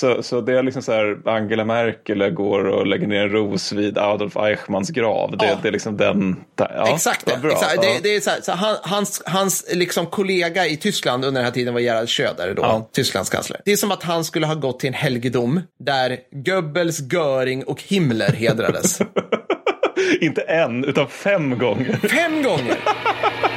Så, så det är liksom så här, Angela Merkel går och lägger ner en ros vid Adolf Eichmanns grav. Det, Ja. det är liksom den. Ja, Exakt det. Bra. Exakt. Ja. det, det är så här, så han, hans hans liksom kollega i Tyskland under den här tiden var Gerhard Schröder, då, Ja. Tysklands kansler. Det är som att han skulle ha gått till en helgedom där Goebbels, Göring och Himmler hedrades. Inte en, utan fem gånger. Fem gånger!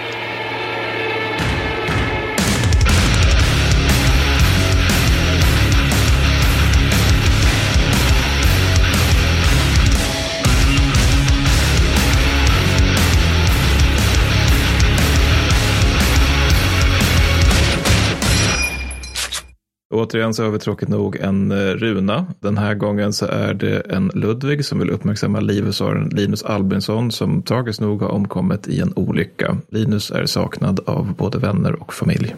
Återigen så har vi tråkigt nog en eh, runa. Den här gången så är det en Ludvig som vill uppmärksamma livhusaren Linus Albinsson som tragiskt nog har omkommit i en olycka. Linus är saknad av både vänner och familj.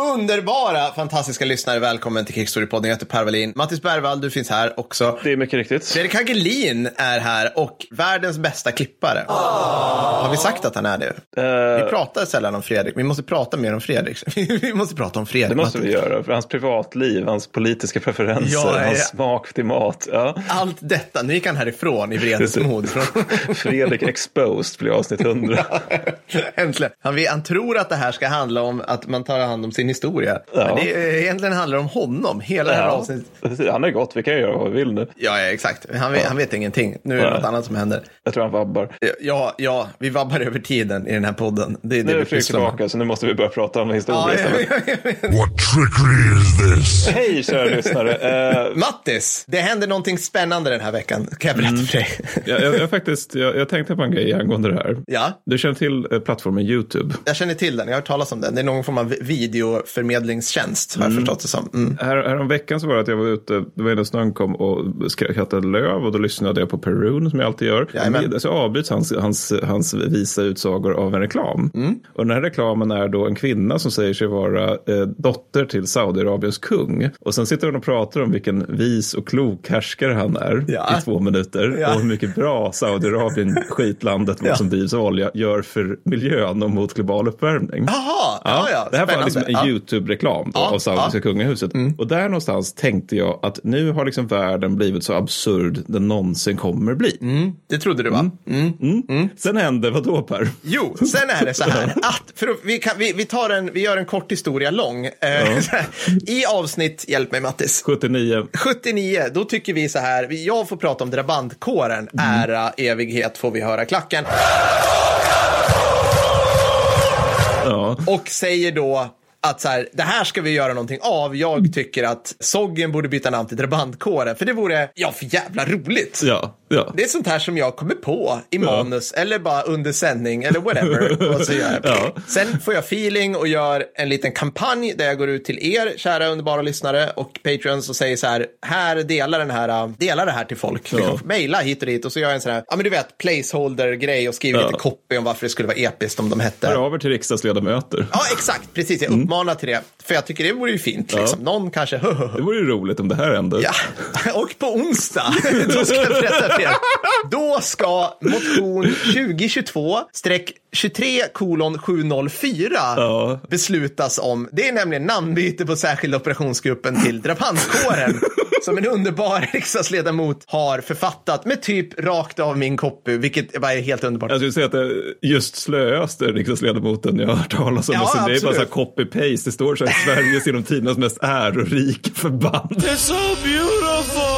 Underbara, fantastiska lyssnare, välkommen till Krigsstorypodden. Jag heter Per Wallin. Mattis Bergvall, du finns här också. Det är mycket riktigt. Fredrik Hagelin är här och världens bästa klippare. Har vi sagt att han är det? Vi Eh, pratar sällan om Fredrik. Vi måste prata mer om Fredrik. vi måste prata om Fredrik. det måste vi Mattis. göra. För hans privatliv, hans politiska preferenser, Ja, ja. hans smak till mat. Ja. Allt detta. Nu gick han härifrån i vredesmod. Fredrik Exposed blir avsnitt 100. Äntligen. Han, han tror att det här ska handla om att man tar hand om sin historia. Ja. Men det är, egentligen handlar det om honom. Hela det här Ja. avsnittet. Han är gott, vi kan göra vad vi vill nu. Ja, ja, exakt. Han vet, han vet ingenting. Nu är det Nej. något annat som händer. Jag tror han vabbar. Ja, ja, vi vabbar över tiden i den här podden. Det är det Nu är vi Fredrik tillbaka, så nu måste vi börja prata om historia Ja, istället. ja, ja, ja. What trickery is this? Hej kära lyssnare. Eh, Mattis, det händer någonting spännande den här veckan. Kan jag berätta Mm. för dig? jag, jag, jag, faktiskt, jag, jag tänkte på en grej angående det här. ja, Du känner till eh, plattformen YouTube. jag känner till den. Jag har hört talas om den. Det är någon form av videoförmedlingstjänst, har jag förstått det som. Mm. Här, härom veckan så var det att jag var ute, det var innan snön kom och skrattade löv och då lyssnade jag på Perun som jag alltid gör. Jajamän. Så avbryts hans, hans, hans visa utsagor av en reklam. Mm. Och den här reklamen är då en kvinna som säger sig vara eh, dotter till Saudiarabiens kung. Och sen sitter hon och pratar om vilken vis och klok härskare han är Ja. i två minuter. Ja. Och hur mycket bra Saudiarabien, skitlandet Ja. som drivs av olja, gör för miljön och mot global uppvärmning. Jaha, ja, ja. det här var liksom en Ja. YouTube-reklam då Ja, av saudiska ja. Mm. kungahuset. Och där någonstans tänkte jag att nu har liksom världen blivit så absurd den någonsin kommer bli. Det trodde du, va? Mm. Sen hände vad då Per? Jo, sen är det så här att för vi, kan, vi, vi, tar en, vi gör en kort historia lång. Eh, här, I avsnitt, hjälp mig Mattis, 79. 79, då tycker vi så här, jag får prata om drabantkåren, ära, evighet får vi höra klacken. Ja. Och säger då att så här, det här ska vi göra någonting av. Jag tycker att Soggen borde byta namn till drabantkåren, för det vore, ja, för jävla roligt. Ja ja. Det är sånt här som jag kommer på i manus eller bara under sändning eller whatever. Och så gör. Ja. Sen får jag feeling och gör en liten kampanj där jag går ut till er, kära underbara lyssnare och patrons och säger så här, här dela den här, dela det här till folk. Liksom, Maila hit och dit och så gör jag en sån här, ja men du vet, placeholder-grej och skriver Ja. lite copy om varför det skulle vara episkt om de hette. Hör av er till riksdagsledamöter. Ja, exakt, precis. Jag uppmanar till det. För jag tycker det vore ju fint. Liksom. Någon kanske, Det vore ju roligt om det här hände. Ja, och på onsdag, då ska jag berätta er. Då ska motion 2022-23 kolon 704 Ja. beslutas om. Det är nämligen namnbyte på särskilda operationsgruppen till drabantkåren. som en underbar riksdagsledamot har författat med typ rakt av min copy, vilket bara är helt underbart. Jag skulle säga att det är just slöaste riksdagsledamoten jag har hört talas om. Ja, Alltså, det är bara så här copy-paste. Det står så här Sveriges genom tidernas mest ärorika förband. It's so beautiful!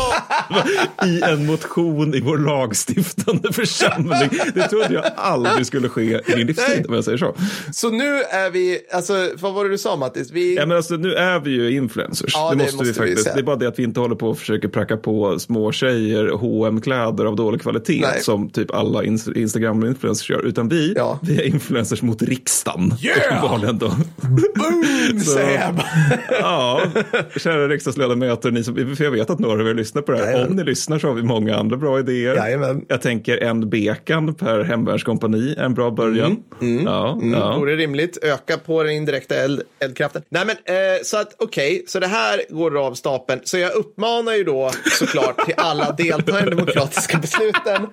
I en motion i vår lagstiftande församling. Det trodde jag aldrig skulle ske i min livstid om jag säger så. Så nu är vi, alltså vad var det du sa Mattis? Vi... Ja, men alltså, nu är vi ju influencers. Ja, det, det måste, måste vi vi faktiskt. säga. det är bara det att vi inte håller på och försöker pracka på små tjejer hm kläder av dålig kvalitet Nej. som typ alla ins- Instagram-influencers gör. Utan vi, Ja. vi är influencers mot riksdagen. Yeah! Då. Boom, Så- säger jag bara. ja, kära riksdagsledamöter, ni som, för jag vet att några av er lyssnar på det här. Jajamän. Om ni lyssnar så har vi många andra bra idéer. Jajamän. Jag tänker en bekan per hemvärnskompani är en bra början. Ja, ja. Vore rimligt. Öka på den indirekta eld, eldkraften. Nej, men eh, så att okej, så det här går av stapeln. Så jag uppmanar ju då såklart till alla delta i de demokratiska besluten.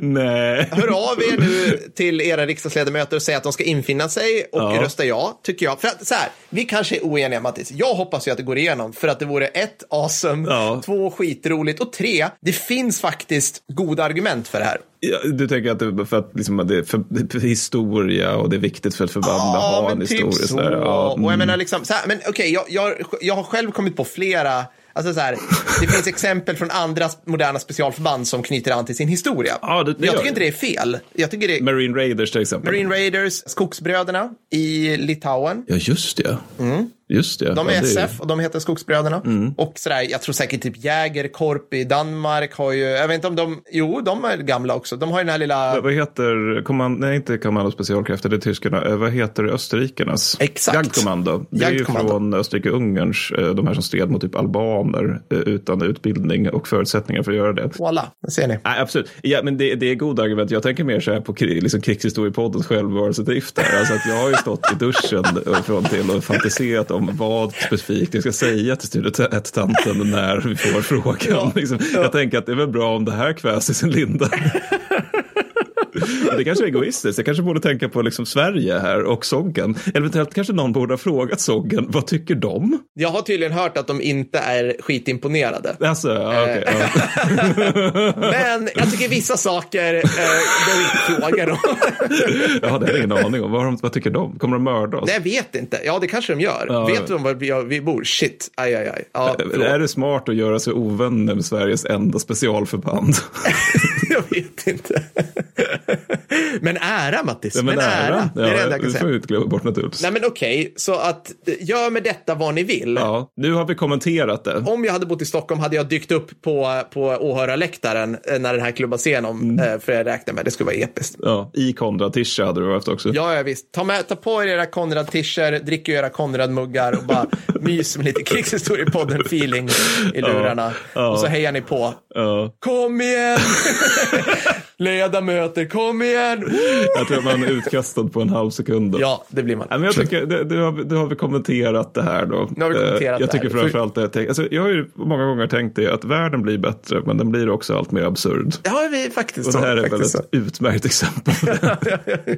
Nej. Hör av er nu till era riksdagsledamöter och säg att de ska infinna sig och Ja. rösta ja, tycker jag. För att så här, vi kanske är oeniga Mattis. Jag hoppas ju att det går igenom för att det vore ett, awesome, Ja. två, skitroligt och tre, det finns faktiskt goda argument för det här. Ja, du tänker att det för att liksom, att det är för, historia och det är viktigt för ett förband att ha en historia. typ så. så här. Ja, Och jag mm. menar liksom, så här, men okej, jag, jag, jag har själv kommit på flera, alltså så här, det finns exempel från andra moderna specialförband som knyter an till sin historia. Ja, det- det jag tycker inte det är fel. Jag tycker det är Marine Raiders till exempel. Marine Raiders, Skogsbröderna i Litauen. Ja, just det. Just det. Mm. De är ja, det SF och de heter Skogsbröderna. Och sådär, jag tror säkert typ Jägerkorp i Danmark har ju, jag vet inte om de, jo de är gamla också. De har ju den här lilla, Vad heter, kommand, nej inte kommando specialkräfter, det är tyskarna. Eh, Vad heter österrikarnas? Exakt. Jagdkommando. Det är ju från Österrike-Ungerns, eh, de här som stred mot typ albaner eh, utan utbildning och förutsättningar för att göra det. voilà, det ser ni. Nej, absolut. Ja, men det, det är goda argument. Jag tänker mer så här på liksom krigshistoriepoddens självbevarelsedrift. Alltså att jag har ju stått i duschen från till och fantiserat om vad specifikt jag ska säga till Studio 1-tanten när vi får frågan. Liksom, Jag tänker att det är väl bra om det här kvävs i sin linda. Det kanske är egoistiskt. Jag kanske borde tänka på liksom Sverige här och Soggen. Eventuellt kanske någon borde ha frågat Soggen, vad tycker de? Jag har tydligen hört att de inte är skitimponerade. Alltså, ja, okej, ja. Men jag tycker vissa saker eh, behöver inte fråga dem. Jag hade ingen aning om. Vad, de, vad tycker de? Kommer de mörda oss? Nej, jag vet inte. Ja, det kanske de gör. Ja, vet ja. om var vi, vi bor? Shit, aj, aj, aj. Ja, Är det smart att göra sig ovänner med Sveriges enda specialförband? jag vet inte. men ära, Mattis. Ja, men, ära. Det är det enda jag kan det får säga. vi inte glömma bort naturligtvis. Nej, men okej, så att gör med detta vad ni vill. Ja, nu har vi kommenterat det. Om jag hade bott i Stockholm hade jag dykt upp på, på åhörarläktaren eh, när den här klubbas igenom. Mm. eh, För jag räknar med det skulle vara episkt. Ja, I Konrad Tisha hade du haft också. Ja, ja visst. Ta, med, ta på er era Konrad-tischer, drick era Konrad-muggar och bara mys med lite krigshistoriepodden-feeling i lurarna. ja. Och så hejar ni på. Ja. Kom igen! Ledamöter, kom igen! Jag tror man är utkastad på en halv sekund. då. Ja, det blir man. Nej, men jag tycker, det, det, har, det har vi kommenterat det här då. Nu har vi kommenterat Eh, jag det tycker framförallt det. Alltså, jag har ju många gånger tänkt det att världen blir bättre, men den blir också allt mer absurd. Har vi faktiskt Och så. det här är väl ett utmärkt exempel.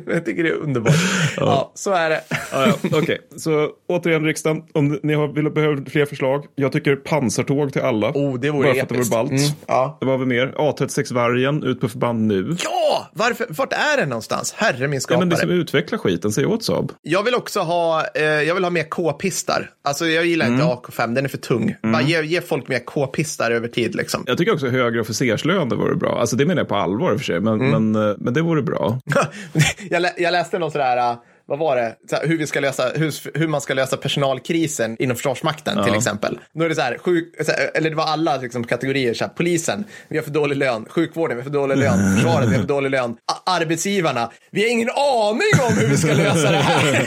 jag tycker det är underbart. Ja, så är det. Ja, ja. Okej, så återigen riksdagen, om ni har, vill, behöver fler förslag. Jag tycker pansartåg till alla. Oh, det vore Bara för att det vore episkt. ballt. Mm, ja. Det var väl mer. A36-vargen, ut på förband nu. Ja, varför, vart är den någonstans? Herre min Ja, skapare. men det som utvecklar skiten, säg åt Saab. Jag vill också ha, eh, jag vill ha mer K-pistar. Alltså jag gillar Mm. inte AK5, den är för tung. Bara ge, ge folk mer K-pistar över tid liksom. Jag tycker också högre officerslöner vore bra. Alltså det menar jag på allvar i och för sig, men, Mm. men, eh, men det vore bra. jag, lä jag läste någon sådär, äh, vad var det, så här, hur, vi ska lösa, hur, hur man ska lösa personalkrisen inom Försvarsmakten till exempel. Då är det så här, sjuk, eller det var alla liksom, kategorier, så här, polisen, vi har för dålig lön, sjukvården, vi har för dålig lön, försvaret, vi har för dålig lön, arbetsgivarna, vi har ingen aning om hur vi ska lösa det här.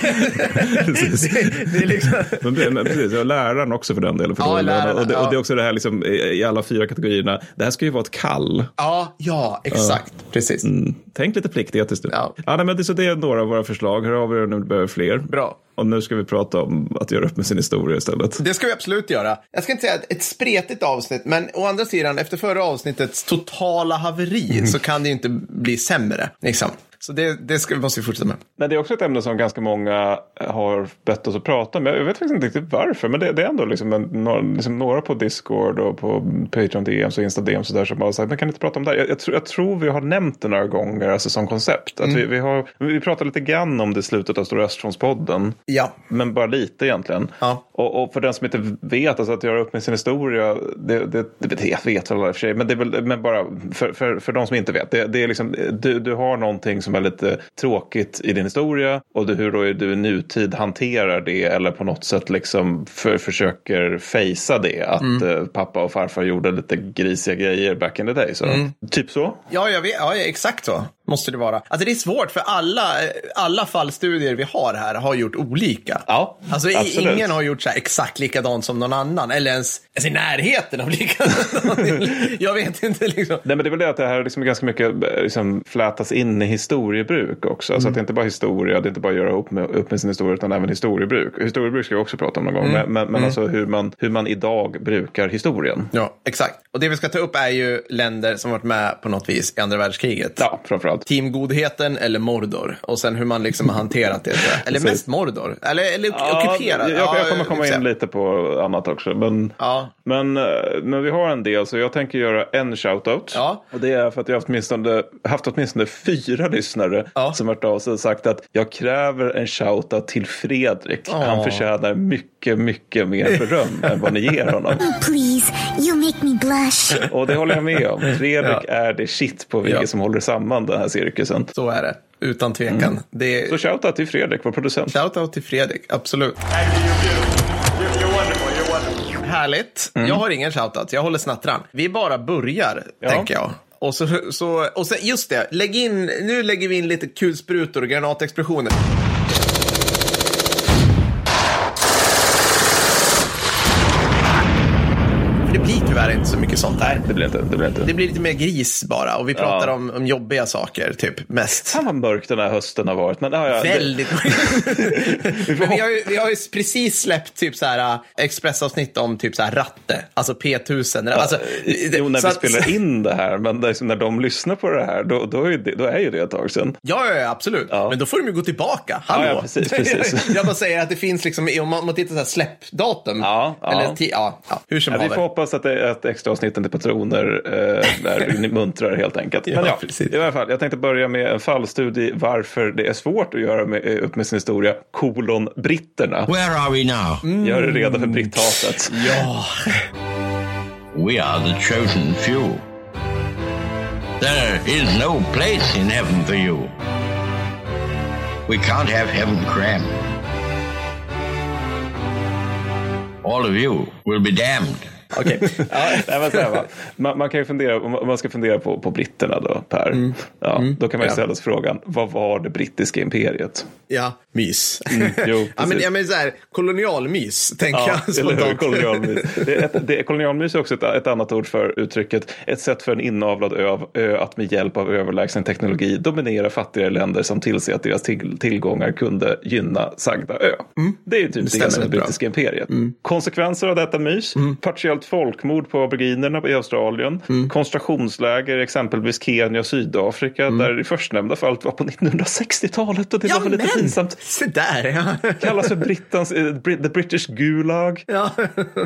Precis. det, det är liksom, Men, precis, och läraren också för den delen. För Ja, läraren, och, det, och ja. det är också det här liksom, i alla fyra kategorierna. Det här ska ju vara ett kall. ja, ja, exakt, precis. Mm. Tänk lite pliktetiskt. Ja. nej, men det, så det är några av våra förslag. Hör av er om ni behöver fler. Bra. Och nu ska vi prata om att göra upp med sin historia istället. Det ska vi absolut göra. Jag ska inte säga ett, ett spretigt avsnitt, men å andra sidan, efter förra avsnittets totala haveri så kan det ju inte bli sämre. Liksom. Så det, det ska, måste vi fortsätta med. Men det är också ett ämne som ganska många har bett oss att prata om. Jag vet faktiskt inte riktigt varför. Men det, det är ändå liksom, en, några, liksom några på Discord och på Patreon DMs och Insta där som bara sagt, men kan inte prata om det här? Jag, jag, tror, jag tror vi har nämnt det några gånger alltså som koncept. Att vi, vi, har, vi pratade lite grann om det i slutet av Stora Östfrontspodden. Ja. Men bara lite egentligen. Ja. Och, och för den som inte vet, alltså att göra upp med sin historia, det, det, det vet väl alla i och för sig, men det är väl, men bara för, för, för de som inte vet, det, det är liksom, du, du har någonting som är lite tråkigt i din historia och du, hur då är du i nutid hanterar det eller på något sätt liksom för, försöker fejsa det, att eh, pappa och farfar gjorde lite grisiga grejer back in the day. Så. Typ så. Ja, jag vet, ja, exakt så. Måste det vara. Alltså det är svårt för alla, alla fallstudier vi har här har gjort olika. Ja, Alltså absolut. ingen har gjort så exakt likadant som någon annan. Eller ens, ens i närheten av likadant. Jag vet inte liksom. Nej, men det är väl det att det här liksom ganska mycket eh, liksom flätas in i historiebruk också. Mm. Så att det är inte bara historia, det är inte bara att göra upp med, upp med sin historia, utan även historiebruk. Historiebruk ska vi också prata om någon Mm. gång, men, men, men alltså hur man, hur man idag brukar historien. Ja, exakt. Och det vi ska ta upp är ju länder som varit med på något vis i andra världskriget. Ja, framförallt. Team Godheten eller Mordor. Och sen hur man liksom har hanterat det. Eller mest Mordor. Eller, eller Ja, ockuperad. jag, jag kommer komma in lite på annat också. Men, Ja. men, eh, men vi har en del, så jag tänker göra en shoutout. Ja. Och det är för att jag har haft åtminstone, haft åtminstone fyra lyssnare Ja. som varit av sig och sagt att jag kräver en shoutout till Fredrik. Ja. Han förtjänar mycket, mycket mer beröm än vad ni ger honom. Please, you make me blush. Och det håller jag med om. Fredrik Ja. är det shit på vilket Ja. som håller samman den här cirkusen. Så är det. Utan tvekan. Mm. Det är... Så shoutout till Fredrik, vår producent. Shoutout till Fredrik, absolut. Härligt. Mm. Jag har ingen shoutout, jag håller snattran. Vi bara börjar, Ja. tänker jag. Och så, så, och sen, just det, lägg in, nu lägger vi in lite kulsprutor och granatexplosioner. För det blir tyvärr inte så mycket sånt här. Det blir inte. Det blir inte. Det blir lite mer gris bara och vi pratar Ja. om, om jobbiga saker, typ, mest. Fan vad mörk den här hösten har varit. Men har jag, Väldigt Men vi har, ju, vi har ju precis släppt typ så här äh, expressavsnitt om typ så här ratte, alltså P1000. Alltså, Jo, när vi att- spelar in det här, men när de lyssnar på det här, då, då, är, det, då är ju det ett tag sedan. Ja, ja, ja, absolut. Ja. Men då får de ju gå tillbaka. Hallå? Ja, ja, precis, precis. Jag bara säger att det finns liksom, om man, om man tittar så här släppdatum. Ja, ja. Eller ja, ja, hur som Ja, vi får hoppas att det ett extra avsnitten till patroner eh, där ni muntrar helt enkelt. Ja, Men ja, precis. i alla fall, jag tänkte börja med en fallstudie varför det är svårt att göra med, eh, upp med sin historia, kolon britterna. Where are we now? Gör er redo för britthatet. Ja, We are the chosen few. There is no place in heaven for you. We can't have heaven crammed. All of you will be damned. Okej. Ja, man, man kan ju fundera, om man ska fundera på, på britterna då, Per. Ja, Då kan man ju ställa sig frågan, vad var det brittiska imperiet? ja, mys. Mm, jo, ja, men, ja, men så här, kolonialmys, tänker Ja, jag eller hur? spontant. Kolonialmys. Det är, ett, det är, kolonialmys är också ett, ett annat ord för uttrycket. Ett sätt för en inavlad ö, ö att med hjälp av överlägsen teknologi dominera fattigare länder som tillser att deras till, tillgångar kunde gynna sagda ö. Det är ju typ det, det brittiska imperiet. Konsekvenser av detta mys. Partiellt folkmord på aboriginerna i Australien. Koncentrationsläger i exempelvis Kenya och Sydafrika. Där i förstnämnda fallet var på 1960-talet och det Ja, var lite men! pinsamt. Se där, ja. Kallas för Brittans, eh, the British Gulag. ja.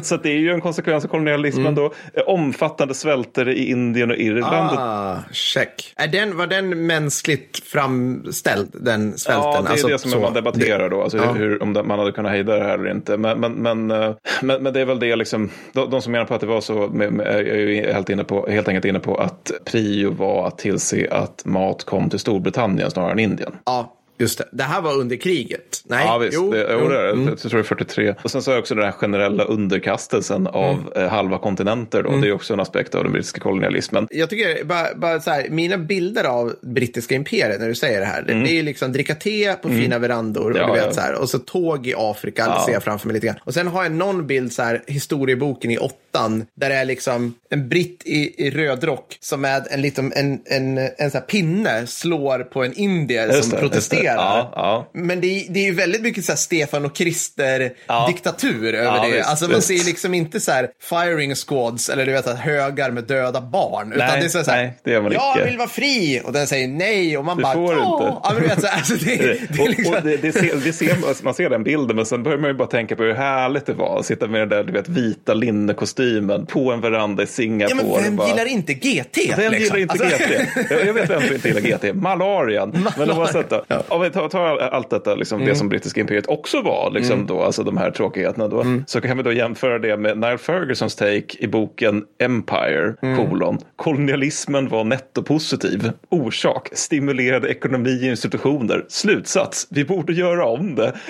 Så det är ju en konsekvens av kolonialismen då. Eh, Omfattande svälter i Indien och Irland. Ah, check. Är den, var den mänskligt framställd, den svälten? Ja, det är Alltså, det som så. man debatterar då. Alltså Ja. hur, om det- man hade kunnat hejda det här eller inte. Men, men, men, eh, men, men det är väl det liksom. De, de som menar på att det var så är ju helt, inne på, helt enkelt inne på att prio var att tillse att mat kom till Storbritannien snarare än Indien. Ja, just det. Det här var under kriget. Nej, Ja visst, jo, det, jo, jo. det. Mm. Jag tror det är 43. Och sen så är också den här generella underkastelsen av eh, halva kontinenter. Då. Mm. Det är också en aspekt av den brittiska kolonialismen. Jag tycker bara, bara så här, mina bilder av brittiska imperiet när du säger det här, det, det är ju liksom dricka te på fina verandor och, Mm. Ja, du vet, så här, och så tåg i Afrika, Ja. ser jag framför mig lite grann. Och sen har jag någon bild, så här, historieboken i åttan, där det är liksom en britt i, i röd rock som med en, liten, en, en, en så här pinne slår på en indier Just som det, just det. protesterar. Ja, ja. Men det, är- det är ju väldigt mycket så Stefan och Krister-diktatur över Ja, det. visst, alltså man visst. ser liksom inte så här firing squads eller du vet att högar med döda barn. utan Nej, det är så så här, nej, det gör man jag icke. vill vara fri. Och den säger nej och man Du bara, får "Åh." inte. Ja, men du vet, så här, alltså, det, det, är och, liksom, och det, det ser, det ser, man ser den bilden men sen börjar man ju bara tänka på hur härligt det var att sitta med den där du vet, vita linnekostymen på en veranda i Singapore. ja, men vem bara, gillar inte GT? Vem liksom? gillar inte Alltså- GT? Jag jag vet vem som inte gillar GT. Malarian. Men oavsett då. Av om vi tar, tar allt detta, liksom, Mm. det som brittiska imperiet också var, liksom, då, alltså de här tråkigheterna, då, Mm. så kan vi då jämföra det med Niall Fergusons take i boken Empire, Mm. kolon. Kolonialismen var nettopositiv. Orsak, stimulerade ekonomi och institutioner. Slutsats, vi borde göra om det.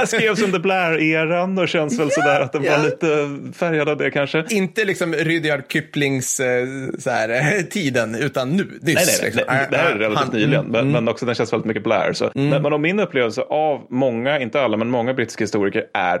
Äh, Skrevs under Blair-eran och känns väl sådär att den ja. var lite färgad av det kanske. Inte liksom Rudyard Kiplings eh, så här, eh, tiden, utan nu, nyss. Nej, nej, liksom. nej. Det här är relativt Han- nyligen, men, mm. men också den känns väldigt mycket Blair. Så. Men, men om min upplevelse av många, inte alla, men många brittiska historiker är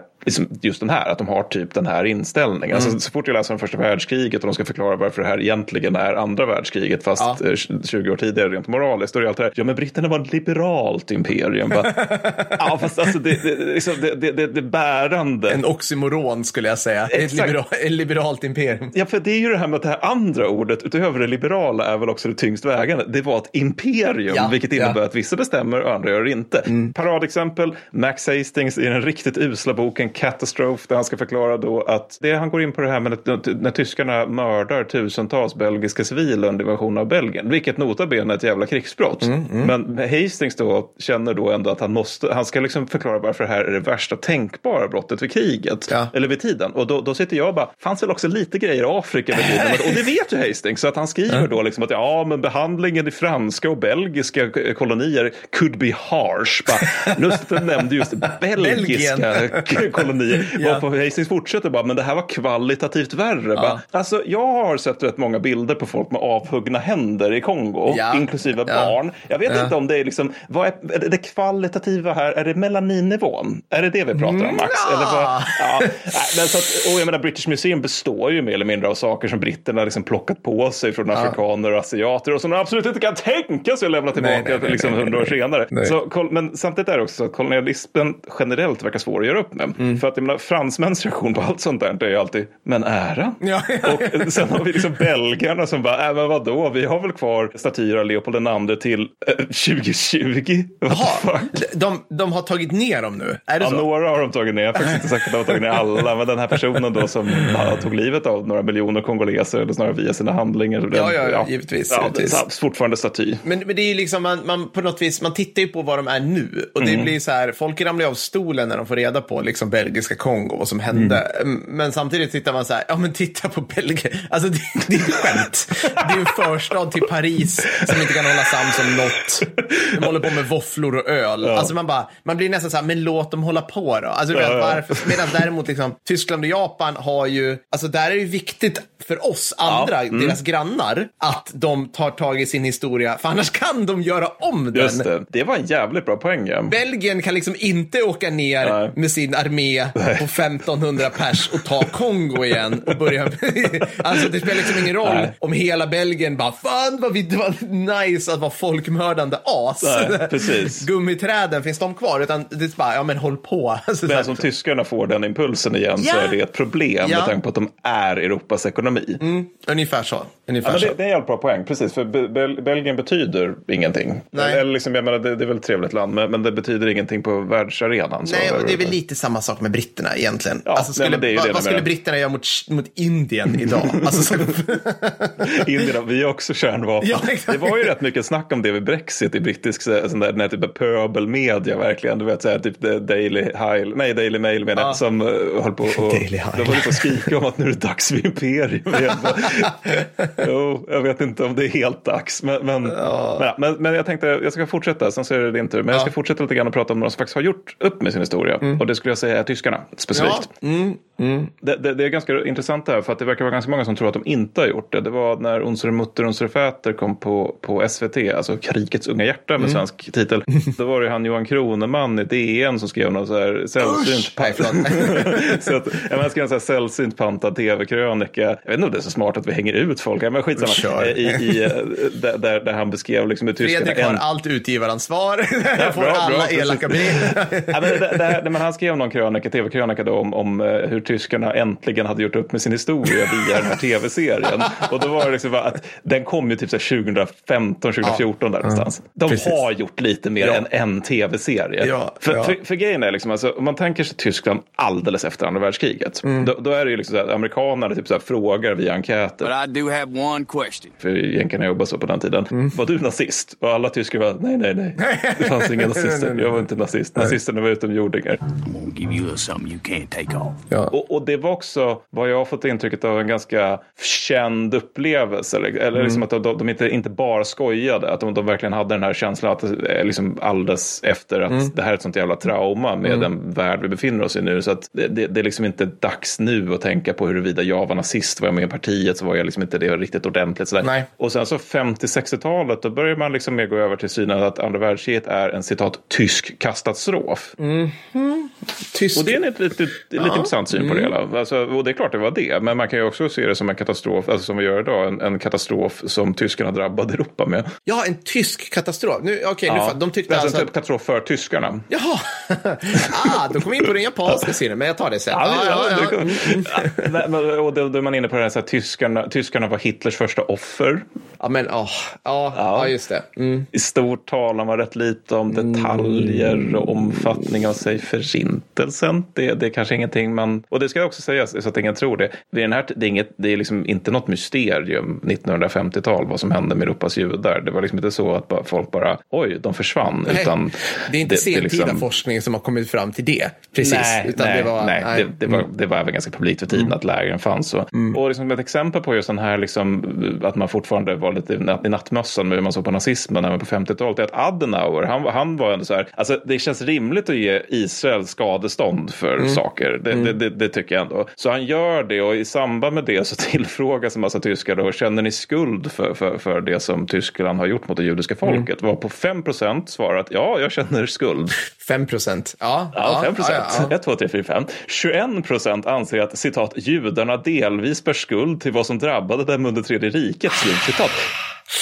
just den här, att de har typ den här inställningen. Alltså, så fort jag läser om första världskriget och de ska förklara varför det här egentligen är andra världskriget, fast Ja. eh, 20 år tidigare rent moraliskt, då är det alltid det här, ja men britterna var ett liberalt imperium. Bara, ja, fast alltså det, det, liksom, det, det, det, bärande. En oxymoron skulle jag säga. Ett Exakt. ett liberalt imperium. Ja, för det är ju det här med att det här andra ordet, utöver det liberala, är väl också det tyngst vägande. Det var ett imperium, Ja, vilket innebär ja. Mm. att vissa bestämmer och andra gör det inte. Paradexempel, Max Hastings i den riktigt usla boken Catastrophe, där han ska förklara då att det han går in på det här med att när tyskarna mördar tusentals belgiska civila under invasionen av Belgien, vilket nota bene är ett jävla krigsbrott. Mm, Men Hastings då känner då ändå att han måste, han ska liksom förklara varför det här är det värsta tänkbara brottet vid kriget, Ja. eller vid tiden. Och då, då sitter jag och bara, fanns väl också lite grejer i Afrika vid tiden. Och det vet ju Hastings, så att han skriver då liksom att ja, men behandlingen i franska och belgiska k- kolonier could be harsh. Bara, lustigt nämnde just belgiska kolonier. Ja. Varpå Hastings fortsätter bara, men det här var kvalitativt värre. Bara, alltså, jag har sett rätt många bilder på folk med avhuggna händer i Kongo, Ja. inklusive Ja. barn. Jag vet Ja. inte om det är liksom, vad är, är det kvalitativa här, är det melaninnivån? Är det det vi pratar om Max? Ja. Eller vad, ja, men så att, och jag menar, British Museum består ju mer eller mindre av saker som britterna liksom plockat på sig från afrikaner och asiater och som de absolut inte kan tänka sig att lämna tillbaka Nej, liksom hundra år senare. Nej. Så, men samtidigt är det också så att kolonialismen generellt verkar svår att göra upp med. Mm. För att jag menar, fransmäns reaktion på allt sånt där är ju alltid, men äran? Ja, ja, Och sen har vi liksom belgarna som bara, äh, men vadå, vi har väl kvar statyer av Leopold II till eh, 2020? What the Jaha, de, de har tagit ner dem nu? Är det Ja, så? några har de tagit ner. Jag är faktiskt inte på att de har tagit ner alla. Men den här personen då som ja, tog livet av några miljoner kongoleser, eller snarare via sina handlingar. Den, Ja, ja, givetvis, Ja, givetvis. fortfarande staty. Men, men det är ju liksom, man, man, på något vis, man tittar ju på vad de är nu. Och det Mm. blir så här, folk ramlar av stolen när de får reda på liksom belgiska Kongo, vad som hände. Mm. Men samtidigt tittar man så här, ja men titta på Belgien. Alltså det, det är ju skämt. Det är en förstad till Paris som inte kan hålla sams om något. De håller på med våfflor och öl. Alltså man bara, man blir nästan så här, men låt dem hålla på då. Alltså du vet, Ja, ja. varför? Medan däremot liksom, Tyskland och Japan har ju, alltså där är det ju viktigt för oss andra, mm. deras grannar, att de tar tag i sin historia. För annars kan de göra om den. Just det. Det var en jävligt bra poäng. Ja. Belgien kan liksom inte åka ner Nej. med sin armé på 1500 pers och ta Kongo igen och börja... alltså det spelar liksom ingen roll Nej. om hela Belgien bara fan vad vi, det var nice att vara folkmördande as. Nej, precis. Gummiträden, finns de kvar? Utan det är bara, ja men håll på. Alltså, så Men som tyskarna får den impulsen igen så Ja. är det ett problem Ja. med tanke på att de är Europas ekonomi. Ungefär så. Ungefär Ja, så. det, det är en jävligt bra poäng, precis. För Be- Bel- Belgien betyder ingenting. Nej. Eller liksom, jag menar, det, det är väl ett trevligt land, men, men det betyder ingenting på världsarenan. så- Nej, och det är väl lite samma sak med britterna egentligen. Ja, alltså, skulle, nej, är vad, vad skulle britterna göra mot, mot Indien idag? Alltså, så, Indierna, vi har också kärnvapen. Ja, det var ju rätt mycket snack om det vid Brexit i brittisk så- sån där, den här typen pöbelmedia verkligen. Du vet så här, typ Daily Hile, nej Daily Mail menar jag, Ja. som uh, höll på och de och skrika om att nu är det dags för imperium igen. jo, jag vet inte om det är helt dags. Men, men, men, men, men jag tänkte, jag ska fortsätta, sen så är det din tur. Men jag ska fortsätta lite grann och prata om några som faktiskt har gjort upp med sin historia. Och det skulle jag säga är tyskarna specifikt. Det, det, det är ganska intressant det här för att det verkar vara ganska många som tror att de inte har gjort det. Det var när Unsere Mutter Unsere Väter kom på, på SVT, alltså Krigets unga hjärta med svensk titel. Då var det han Johan Kroneman i DN som skrev någon så här sällsynt förlåt. så att, ja, jag skrev en så här sällsynt pantad tv-krönika. Jag vet inte om det är så smart att vi hänger ut folk, ja, men skitsamma. I, i, eh, där, där, där han beskrev liksom hur tyskarna... Fredrik har en- allt utgivaransvar. får bra, bra, alla precis. elaka brev. Ja, men men han skrev någon krönika, tv-krönika då, om, om eh, hur tyskarna äntligen hade gjort upp med sin historia via den här tv-serien. Och då var det liksom bara att den kom ju typ så här 2015, 2014 där någonstans. De Precis. har gjort lite mer Ja. än en tv-serie. Ja, för, ja. För, för grejen är liksom, alltså, om man tänker sig Tyskland alldeles efter andra världskriget. Mm. Då, då är det ju liksom så här, amerikanerna typ så här, frågar via enkäter. But I do have one question. För jänkarna jobbade så på den tiden. Mm. Var du nazist? Och alla tyskar var nej, nej, nej. Det fanns inga nazister. Jag var inte nazist. Nazisterna var utomjordingar. I'm gonna give you little something you can't take off. Ja. Och, och det var också vad jag har fått intrycket av en ganska känd upplevelse. Eller, eller liksom att de, de inte, inte bara skojade. Att de, de verkligen hade den här känslan att det är liksom alldeles efter att det här är ett sånt jävla trauma med den värld vi befinner oss i nu. Så att det, det, det är liksom inte dags nu att tänka på huruvida jag var nazist. Var jag med i partiet så var jag liksom inte det riktigt ordentligt. Sådär. Nej. Och sen så 50-60-talet då börjar man liksom mer gå över till synen att andra världskriget är en citat tysk katastrof. Tysk. Och det är en lite, lite, lite intressant syn på det hela. Alltså, och det är klart det var det. Men man kan ju också se det som en katastrof, alltså som vi gör idag, en, en katastrof som tyskarna drabbade Europa med. Ja, en tysk katastrof. Nu, okej, nu, fa- de tyckte alltså, alltså... en typ katastrof för tyskarna. Jaha! ah, då kom vi in på den japanska sidan, men jag tar det sen. Ja, Ja, ja, ja. men- Och då, då är man inne på det här, så här tyskarna, tyskarna var Hitlers första offer. ja men åh. Ja, ja, just det. Mm. I stort talar man rätt lite om detaljer och omfattning av sig förintelsen. Det, det är kanske ingenting man... Och det ska också sägas så att ingen tror det. Vid den här, det, är inget, det är liksom inte något mysterium 1950-tal vad som hände med Europas judar. Det var liksom inte så att bara, folk bara oj, de försvann. Nej, utan det är inte sentida liksom- forskning som har kommit fram till det. Precis. Nej, utan nej, det var, nej, nej. Det, det, var, det var även ganska publikt för tiden att lägren fanns. Och, och liksom ett exempel på just den här liksom, att man fortfarande var lite i natt- i nattmössan med hur man såg på nazismen även på 50-talet. är att Adenauer, han, var- han var ändå så här, alltså det känns rimligt att ge Israel skadestånd för saker. Det, det, det, det tycker jag ändå. Så han gör det och i samband med det så tillfrågas en massa tyskar då, känner ni skuld för, för, för det som Tyskland har gjort mot det judiska folket? Var på 5 procent svarat ja, jag känner skuld. 5 procent. Ja, Ja, 5 procent. ja, ja. 1, 2, 3, 4, 5. 21 procent anser att citat judarna delvis bär skuld till vad som drabbade dem under tredje riket. Slut citat.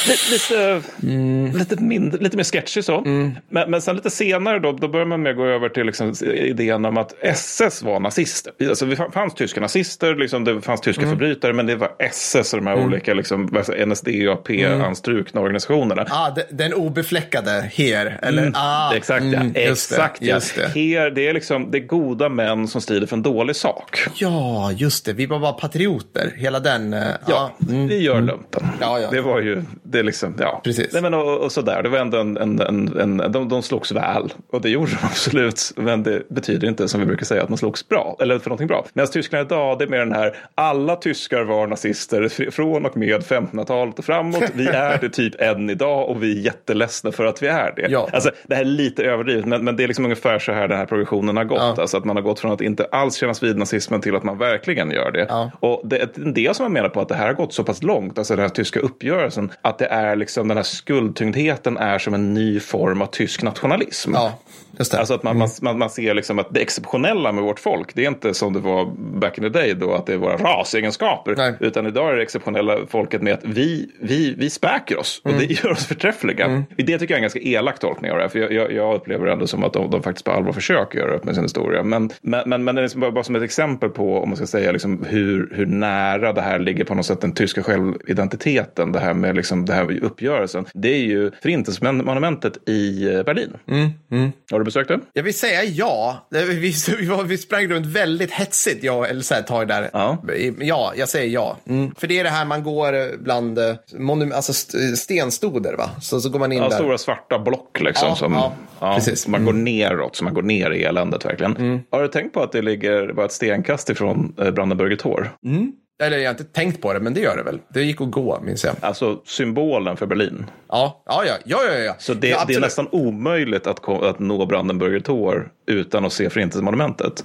Lite, lite, lite, mindre, lite mer sketchy så. Men, men sen lite senare då, då börjar man med att gå över till liksom idén om att SS var nazister. Alltså det fanns tyska nazister, liksom, det fanns tyska förbrytare, men det var SS och de här olika liksom, vad säger jag, NSDAP-anstrukna organisationerna. Ah, de- den obefläckade här. Eller, ah, Exakt, ja. mm, just det, Exakt, ja. Det. Här, det är liksom det är goda män som strider för en dålig sak. Ja, just det. Vi var bara patrioter. Hela den. eh, Ja, mm. vi gör lumpen. Ja, ja. Det var ju, det är liksom, ja. Precis. Nej, men och, och sådär, det var ändå en, en, en, en de, de slogs väl. Och det gjorde de absolut. Men det betyder inte, som vi brukar säga, att man slogs bra. Eller för någonting bra. Medan Tyskland idag, det är mer den här, alla tyskar var nazister fr- från och med 1500-talet och framåt. Vi är det typ än idag och vi är jätteledsna för att vi är det. Ja. Alltså, det här är lite överdrivet, men, men det är liksom ungefär så här den här progressionen har gått. Ja. Alltså att man har gått från att inte alls kännas vid nazismen till att man verkligen gör det. Ja. Och det är en del som man menar på att det här har gått så pass långt, alltså den här tyska uppgörelsen, att det är liksom den här skuldtyngdheten är som en ny form av tysk nationalism. Ja. Alltså att man, man, man, man ser liksom att det exceptionella med vårt folk, det är inte som det var back in the day då, att det är våra rasegenskaper. Nej. Utan idag är det exceptionella folket med att vi, vi, vi späker oss och Mm. det gör oss förträffliga. Det tycker jag är en ganska elak tolkning av det här, för jag, jag, jag upplever det ändå som att de, de faktiskt på allvar försöker göra upp med sin historia. Men, men, men, men det är liksom bara, bara som ett exempel på, om man ska säga, liksom hur, hur nära det här ligger på något sätt den tyska självidentiteten, det här med liksom, det här uppgörelsen. Det är ju Förintelsemonumentet i eh, Berlin. Mm, Har du besökt det? Jag vill säga ja. Vi, vi, var, vi sprang runt väldigt hetsigt, jag och Elsa ett tag där. Ja. ja jag säger ja. För det är det här man går eh, bland eh, monum- alltså st- stenstoder, va? Så, så går man in Ja, där. stora svarta block liksom. Ja, som, ja, ja, precis. Man går neråt, så man går ner i eländet verkligen. Har du tänkt på att det ligger bara ett stenkast ifrån eh, Brandenburger Tor? Eller jag har inte tänkt på det, men det gör det väl. Det gick att gå, minns jag. Alltså symbolen för Berlin. Ja, ja, ja. ja, ja, ja. Så det, ja, det är nästan omöjligt att, att nå Brandenburger Tor utan att se Förintelsemonumentet.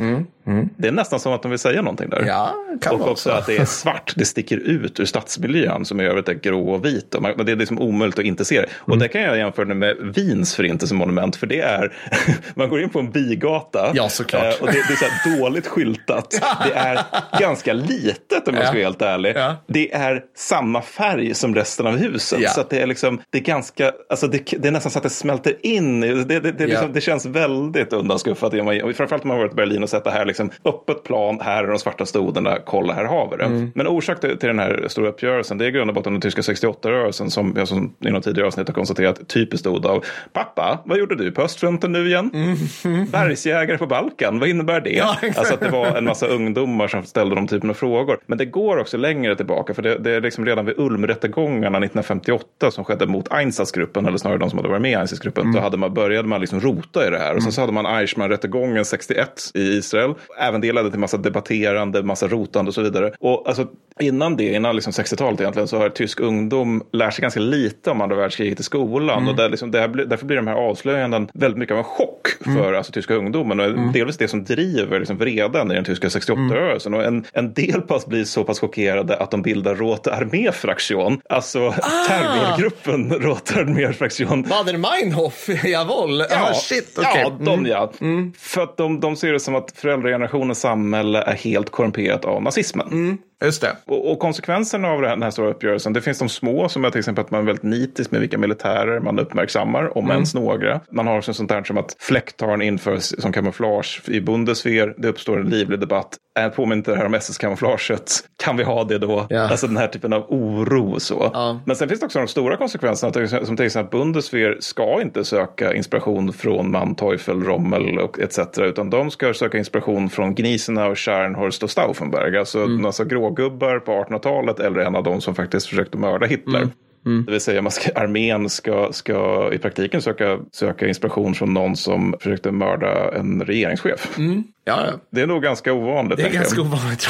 Det är nästan som att de vill säga någonting där. Mm, Ja, kan och också så. att det är svart, det sticker ut ur stadsmiljön som i övrigt är grå och vit. Och man, det är liksom omöjligt att inte se det. Och Mm. det kan jag jämföra med Wiens förintelsemonument. För det är, man går in på en bigata. Ja, såklart. eh, Och det, det är så dåligt skyltat. Det är ganska litet om jag ska vara helt ärlig. Ja. Det är samma färg som resten av huset. Ja. Så det är liksom, det är ganska, alltså det, det är nästan så att det smälter in. Det, det, det, liksom, känns väldigt undanskuffat. Framförallt om man varit i Berlin och sett det här liksom öppet plan, här är de svarta stoderna, kolla här har vi det. Mm. Men orsak till, till den här stora uppgörelsen, det är i grund och botten den tyska 68-rörelsen som jag som i något tidigare avsnitt har konstaterat typiskt bestod av pappa, vad gjorde du på östfronten nu igen? Bergsjägare på Balkan, vad innebär det? Mm. Ja, alltså att det var en massa ungdomar som ställde de typen av frågor. Men det går också längre tillbaka, för det, det är liksom redan vid Ulmrättegångarna 1958 som skedde mot Einsatzgruppen, eller snarare de som hade varit med i Einsatzgruppen, Mm. så hade man, började man liksom rota i det här. Och sen så hade man Eichmann-rättegången 61 i Israel. Även det ledde till massa debatterande, massa rotande och så vidare. Och alltså, innan det, innan liksom 60-talet egentligen, så har tysk ungdom lärt sig ganska lite om andra världskriget i skolan. Mm. Och där liksom, blir- därför blir de här avslöjanden väldigt mycket av en chock Mm. för alltså, tyska ungdomen. Och delvis det som driver liksom, vreden i den tyska 68-rörelsen. Och en, en del pass blir så pass chockerade att de bildar Rote Armee-fraktion. Alltså Ah! terrorgruppen Rote Armee-fraktion. Bader-Meinhof, jawohl. Ja, shit, okej. Ja, de Mm. ja. För att de, de ser det som att generationens samhälle är helt korrumperat av nazismen. Mm. Just det. Och, och konsekvenserna av den här stora uppgörelsen, det finns de små som är till exempel att man är väldigt nitisk med vilka militärer man uppmärksammar, om Mm. ens några. Man har också sånt där som att fläcktarn införs som kamouflage i Bundeswehr. Det uppstår en livlig debatt. Äh, Påminner inte det här om SS-kamouflaget? Kan vi ha det då? Ja. Alltså den här typen av oro och så. Ja. Men sen finns det också de stora konsekvenserna, som till exempel att Bundeswehr ska inte söka inspiration från Manteuffel, Rommel och etc. Utan de ska söka inspiration från Gneisenau, Scharnhorst och Stauffenberg. Alltså mm. alltså grågubbar på 1800-talet eller en av de som faktiskt försökte mörda Hitler. Det vill säga man ska, armén ska, ska i praktiken söka, söka inspiration från någon som försökte mörda en regeringschef. Ja, ja. Det är nog ganska ovanligt. Det är ganska ovanligt.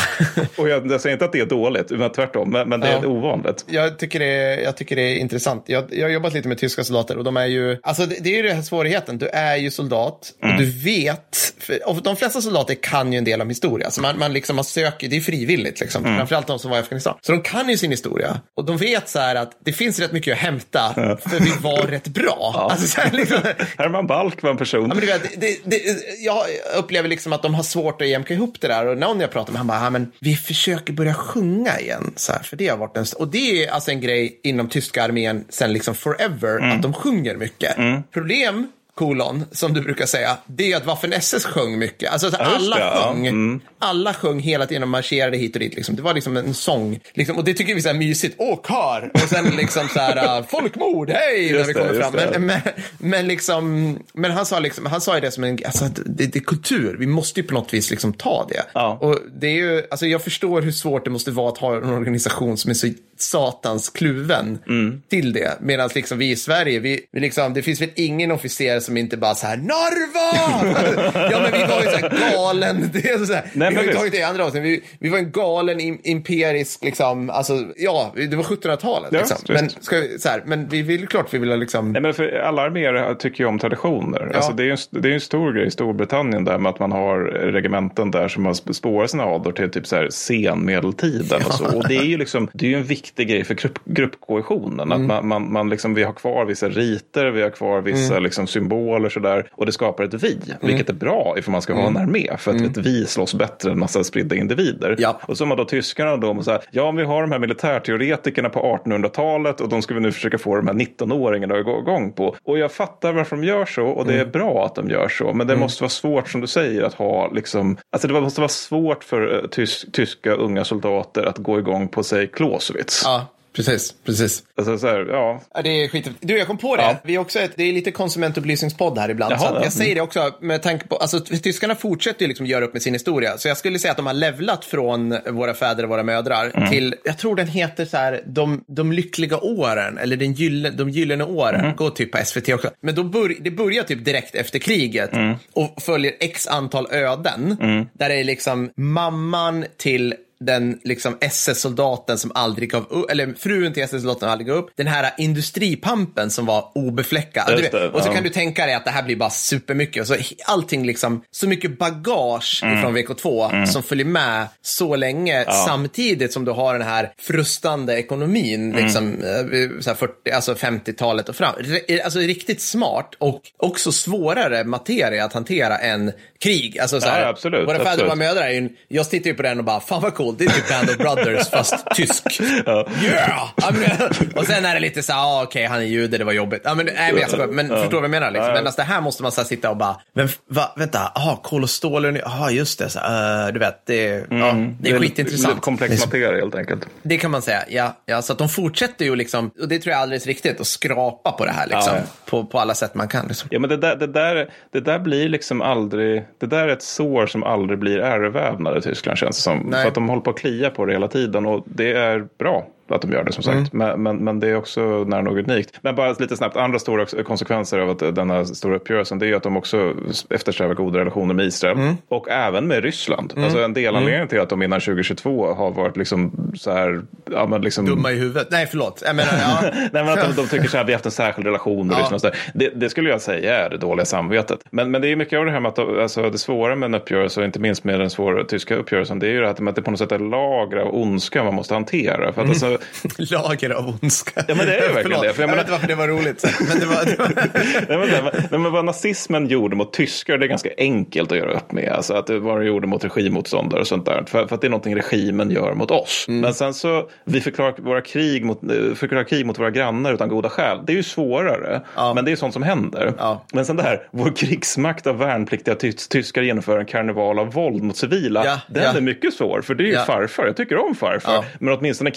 Och jag, jag säger inte att det är dåligt, utan tvärtom. Men, men det är Ja. ovanligt. Jag tycker, det är, jag tycker det är intressant. Jag, jag har jobbat lite med tyska soldater och de är ju, alltså det, det är ju den här svårigheten. Du är ju soldat och du vet, för, och de flesta soldater kan ju en del om historia. Så man, man liksom man söker, det är frivilligt liksom. Framförallt de som var i Afghanistan. Så de kan ju sin historia och de vet så här att det finns rätt mycket att hämta för vi var rätt bra. Alltså, så här, liksom, Herman Balk var en person. Ja, men du vet, det, det, jag upplever liksom att de har svårt att jämka ihop det där. Och någon jag pratar med, han bara, ja, men vi försöker börja sjunga igen. Så här, för det har varit en, och det är alltså en grej inom tyska armén sen liksom forever, att de sjunger mycket. Problem, kolon, som du brukar säga, det är att Waffen SS sjöng mycket. Alltså just alla det, ja. sjöng. Alla sjöng hela tiden och marscherade hit och dit. Liksom. Det var liksom en sång. Liksom, och det tycker vi är mysigt. Åh, kar! Och sen liksom så här, uh, folkmord, hej! När vi det, kommer just fram. det. Men, men, men, liksom, men han sa, liksom, han sa ju det som en, alltså, det, det är kultur. Vi måste ju på något vis liksom ta det. Ja. Och det är ju, alltså jag förstår hur svårt det måste vara att ha en organisation som är så satans kluven Mm. till det. Medan liksom vi i Sverige, vi, vi liksom, det finns väl ingen officer som inte bara så här, Narva! ja men vi var ju så här galen, det är så här, Nej, vi har ju tagit det i andra avsnitt, vi, vi var en galen im, imperisk, liksom, alltså ja, det var 1700-talet. Ja, liksom. men, ska vi, så här, men vi vill klart vi vill ha liksom, Nej, men för alla arméer tycker ju om traditioner. Alltså, det är ju en, det är en stor grej i Storbritannien där med att man har regementen där som har sp- spårat sina ador till typ så här senmedeltiden och så. Och det är ju liksom, det är ju en viktig grej för grupp, gruppkohesionen. Att man, man, man liksom, vi har kvar vissa riter, vi har kvar vissa liksom, symboler sådär. Och det skapar ett vi, vilket är bra ifall man ska ha en armé. För att ett vi slåss bättre än massa spridda individer. Ja. Och så har man då tyskarna då, och så här, ja vi har de här militärteoretikerna på 1800-talet och de ska vi nu försöka få de här 19-åringarna att gå igång på. Och jag fattar varför de gör så och det är bra att de gör så. Men det måste vara svårt som du säger att ha liksom, alltså det måste vara svårt för eh, tys tyska unga soldater att gå igång på sig Clausewitz. ja, precis, precis. Alltså så här, ja. Ja, det är skit. Du, jag kom på det. Ja. Vi är också ett, det är lite konsumentupplysningspodd här ibland. Jaha, så jag säger det också med tanke på, alltså tyskarna fortsätter ju liksom göra upp med sin historia. Så jag skulle säga att de har levlat från våra fäder och våra mödrar Mm. till, jag tror den heter så här, de, de lyckliga åren, eller den gyllene, de gyllene åren. Mm. Går typ på SVT också. Men då bör, det börjar typ direkt efter kriget Mm. och följer x antal öden. Där det är liksom mamman till den liksom SS-soldaten som aldrig gav upp, eller frun till SS-soldaten som aldrig gav upp. Den här industripampen som var obefläckad. Vet, och så ja. kan du tänka dig att det här blir bara supermycket. Och så allting liksom, så mycket bagage Mm. från VK2 som följer med så länge samtidigt som du har den här frustande ekonomin, Mm. liksom, eh, så här 40, alltså 50-talet och fram. Alltså riktigt smart och också svårare materia att hantera än krig. Alltså, så här, Ja, absolut, Våra fäder och mödrar jag tittar ju på den och bara, fan vad coolt. Coolt. Det är typ Band of Brothers fast tysk. Yeah! Ja, men, och sen är det lite så här, ah, okej, han är jude, det var jobbigt. Ja, men, nej, men, jag skojar, men förstår du vad jag menar? Liksom. Men alltså, det här måste man så här, sitta och bara, men, va, vänta, ah, kol och stål, ja just det, så, här, uh, du vet, det, ja, det är skitintressant. Lite komplex materia helt enkelt. Det kan man säga, ja. ja. Så att de fortsätter ju, liksom, och det tror jag är alldeles riktigt, att skrapa på det här liksom, Ja. på, på alla sätt man kan. Liksom. Ja, men det där, det, där, det där blir liksom aldrig, det där är ett sår som aldrig blir ärrvävnad i Tyskland känns det som. Nej. För att de håller på att klia på det hela tiden och det är bra att de gör det som sagt. Mm. Men, men, men det är också nära nog unikt. Men bara lite snabbt, andra stora konsekvenser av att den här stora uppgörelsen det är ju att de också eftersträvar goda relationer med Israel Mm. och även med Ryssland. Alltså en delanledning till att de innan 2022 har varit liksom så här, ja men liksom Dumma i huvudet. Nej, förlåt. Jag menar, ja. Nej, men att de, de tycker så här, vi har haft en särskild relation med Ja. Ryssland. och. Det, det skulle jag säga är det dåliga samvetet. Men, men det är mycket av det här med att alltså, det svåra med en uppgörelse, och inte minst med den svåra tyska uppgörelsen, det är ju det här att det på något sätt är lager av ondska man måste hantera. För att alltså, Lager av ondska. Ja, men det är ju verkligen det, för jag jag, menar- vet inte varför det var roligt. Men det var, det var... Nej, men, nej, vad nazismen gjorde mot tyskar, det är ganska enkelt att göra upp med. Alltså att det, vad de gjorde mot regimmotståndare och sånt där. För, för att det är någonting regimen gör mot oss. Mm. Men sen så, vi förklarar, våra krig mot, förklarar krig mot våra grannar utan goda skäl. Det är ju svårare, Ja. men det är sånt som händer. Ja. Men sen det här, vår krigsmakt av värnpliktiga ty tyskar genomför en karneval av våld mot civila. Ja, den är mycket svår, för det är ju farfar. Jag tycker om farfar. Men åtminstone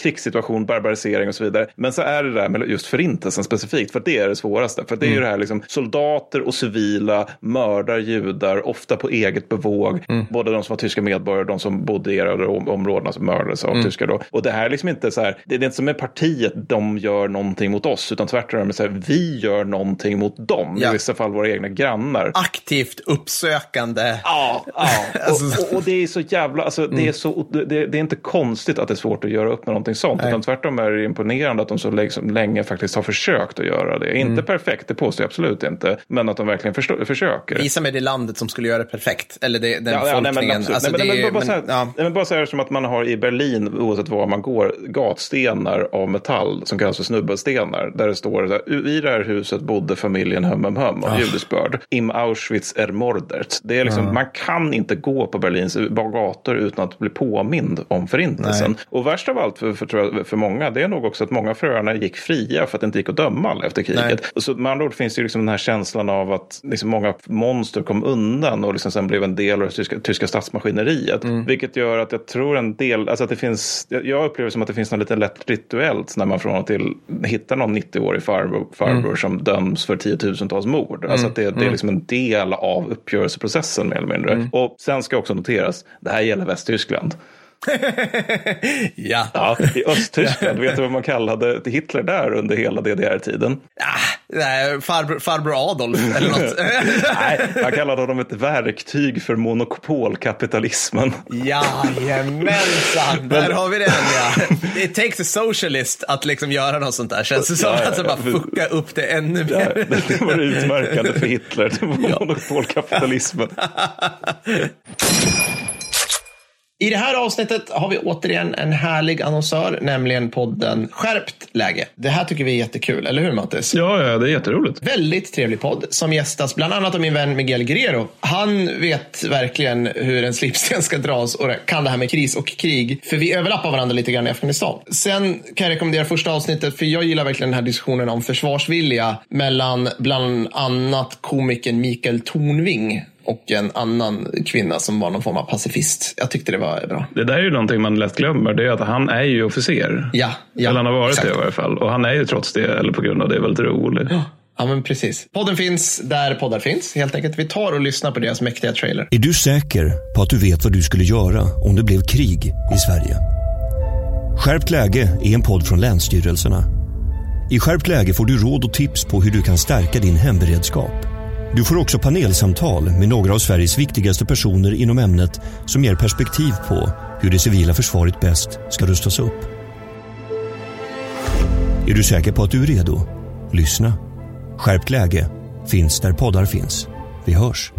krigssituation, barbarisering och så vidare. Men så är det där med just förintelsen specifikt, för det är det svåraste. För det är Mm. ju det här liksom, soldater och civila mördar judar, ofta på eget bevåg. Mm. Både de som var tyska medborgare och de som bodde i era om- områdena som mördades av Mm. tyskar då. Och det här är liksom inte så här, det är inte som med partiet, de gör någonting mot oss, utan tvärtom, så här, vi gör någonting mot dem. Ja. I vissa fall våra egna grannar. Aktivt uppsökande. Ja, ja. Alltså- Och, och, och det är så jävla, alltså, det, är så, det, det är inte konstigt att det är svårt att göra upp med någonting sånt. Nej. Utan tvärtom är det imponerande att de så liksom länge faktiskt har försökt att göra det. Inte Mm. perfekt, det påstår jag absolut inte. Men att de verkligen förstå, försöker. Visa mig det landet som skulle göra det perfekt. Eller det, den Ja, nej, folkningen. Alltså, nej, men, nej, bara, så här, nej, som att man har i Berlin, oavsett var man går, gatstenar av metall som kallas för snubbelstenar. Där det står här, i det här huset bodde familjen Höm Höm Höm av judesbörd. Im Auschwitz är mordet. Det är liksom, Man kan inte gå på Berlins gator utan att bli påmind om förintelsen. Och värst av allt för, för, för många, det är nog också att många av förarna gick fria för att det inte gick att döma alla efter kriget. Nej. Så med andra ord finns det ju liksom den här känslan av att liksom många monster kom undan och liksom sen blev en del av det tyska, tyska statsmaskineriet. Mm. Vilket gör att jag tror en del, alltså att det finns, jag upplever som att det finns något lite lätt rituellt när man från och till hittar någon 90-årig farbror, farbror Mm. som döms för tiotusentals mord. Alltså att det, det är liksom en del av uppgörelseprocessen mer eller mindre. Mm. Och sen ska också noteras, det här gäller Västtyskland. ja. Ja, I Östtyskland, vet du vad man kallade Hitler där under hela DDR-tiden? Ah, nej, farbror, farbror Adolf eller något. Nej, han kallade honom ett verktyg för monopolkapitalismen. Jajamensan, där har vi den ja. It takes a socialist att liksom göra något sånt där. Känns det som Ja, ja, att ja. bara fucka upp det ännu Ja, mer. det var utmärkande för Hitler, det var monopolkapitalismen. I det här avsnittet har vi återigen en härlig annonsör, nämligen podden Skärpt läge. Det här tycker vi är jättekul, eller hur Mattis? Ja, ja, det är jätteroligt. Väldigt trevlig podd som gästas bland annat av min vän Miguel Guerrero. Han vet verkligen hur en slipsten ska dras och kan det här med kris och krig. För vi överlappar varandra lite grann i Afghanistan. Sen kan jag rekommendera första avsnittet för jag gillar verkligen den här diskussionen om försvarsvilja mellan bland annat komikern Mikael Tornving och en annan kvinna som var någon form av pacifist. Jag tyckte det var bra. Det där är ju någonting man lätt glömmer, det är att han är ju officer. Ja, ja, eller han har varit exakt. det i varje fall. Och han är ju trots det, eller på grund av det, väldigt rolig. Ja, men precis. Podden finns där poddar finns, helt enkelt. Vi tar och lyssnar på deras mäktiga trailer. Är du säker på att du vet vad du skulle göra om det blev krig i Sverige? Skärpt läge är en podd från Länsstyrelserna. I Skärpt läge får du råd och tips på hur du kan stärka din hemberedskap. Du får också panelsamtal med några av Sveriges viktigaste personer inom ämnet som ger perspektiv på hur det civila försvaret bäst ska rustas upp. Är du säker på att du är redo? Lyssna. Skärpt läge finns där poddar finns. Vi hörs.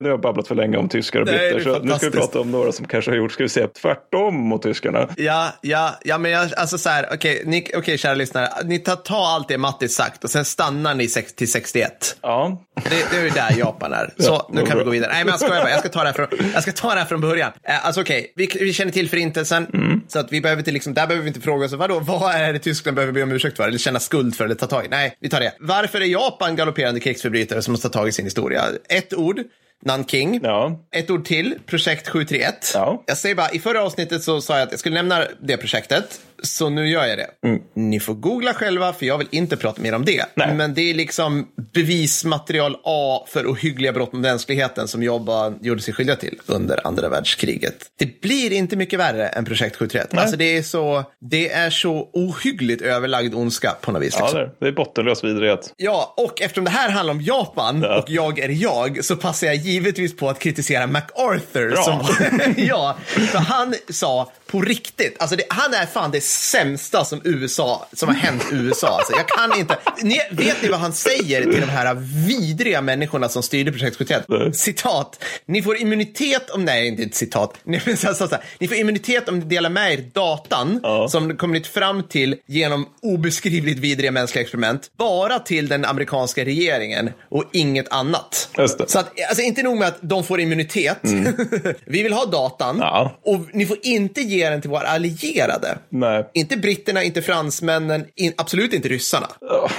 Nu har jag babblat för länge om tyskar och britter, så nu ska vi prata om några som kanske har gjort, ska vi säga, tvärtom mot tyskarna. Ja, ja, ja, men jag, alltså så här, okej, ni, okej, kära lyssnare, ni tar, ta allt det Mattis sagt och sen stannar ni sex, till 61. Ja, Det, det är ju där Japan är. Så, Ja, nu kan vi bra. gå vidare. Nej, men jag skojar bara. Jag ska ta det här från, jag ska ta det här från början. Eh, alltså okej, vi, vi känner till förintelsen, Mm. så att vi behöver inte liksom, där behöver vi inte fråga oss, vadå, vad är det Tyskland behöver be om ursäkt för, eller känna skuld för, eller ta tag i? Nej, vi tar det. Varför är Japan galopperande krigsförbrytare som måste ta tag i sin historia? Ett ord, Nanking. ja, Ett ord till, projekt 731. Ja. Jag säger bara, i förra avsnittet så sa jag att jag skulle nämna det projektet, så nu gör jag det. Ni får googla själva, för jag vill inte prata mer om det. Nej. Men det är liksom bevismaterial A för ohyggliga brott mot mänskligheten som Jobba gjorde sig skyldiga till under andra världskriget. Det blir inte mycket värre än projekt 731. Alltså det är så, det är så ohyggligt överlagd ondska på något vis. ja Liksom. det är bottenlös vidrighet. Ja, och eftersom det här handlar om Japan Ja. och jag är jag så passar jag givetvis på att kritisera MacArthur. Bra. Som, ja, för han sa på riktigt, alltså det, han är fan det sämsta som USA, som har hänt USA. Alltså, jag kan inte, ni, vet ni vad han säger till de här vidriga människorna som styrde projekt 71? Nej. Citat, ni får immunitet om, nej inte ett citat, ni, så, så, så, ni får immunitet om ni delar med er datan Ja. som kommit fram till genom obeskrivligt vidriga mänskliga experiment, bara till den amerikanska regeringen och inget annat. Så att, alltså inte nog med att de får immunitet, vi vill ha datan Ja. och ni får inte ge den till våra allierade. Nej. Inte britterna, inte fransmännen, in, absolut inte ryssarna.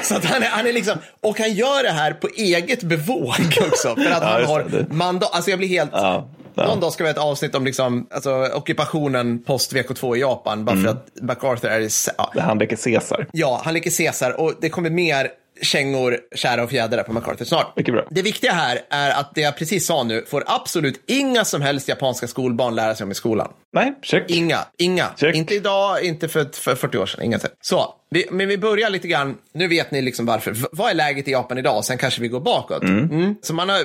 Så att han är, han är liksom, och han gör det här på eget bevåg också. För att Ja, han har mandat, alltså jag blir helt, Ja. Ja. någon dag ska vi ha ett avsnitt om liksom, alltså, ockupationen post VK2 i Japan, bara Mm. för att MacArthur är, ja, han leker Caesar. Ja, han leker Caesar och det kommer mer kängor, kära och fjädrar på MacArthur snart. Mycket bra. Det viktiga här är att det jag precis sa nu får absolut inga som helst japanska skolbarn lära sig om i skolan. Nej, check. Inga, inga. Check. Inte idag, inte för, för 40 år sedan. Inga sätt. Så, vi, men vi börjar lite grann. Nu vet ni liksom varför. V- vad är läget i Japan idag? Sen kanske vi går bakåt. Mm. Så man har, eh,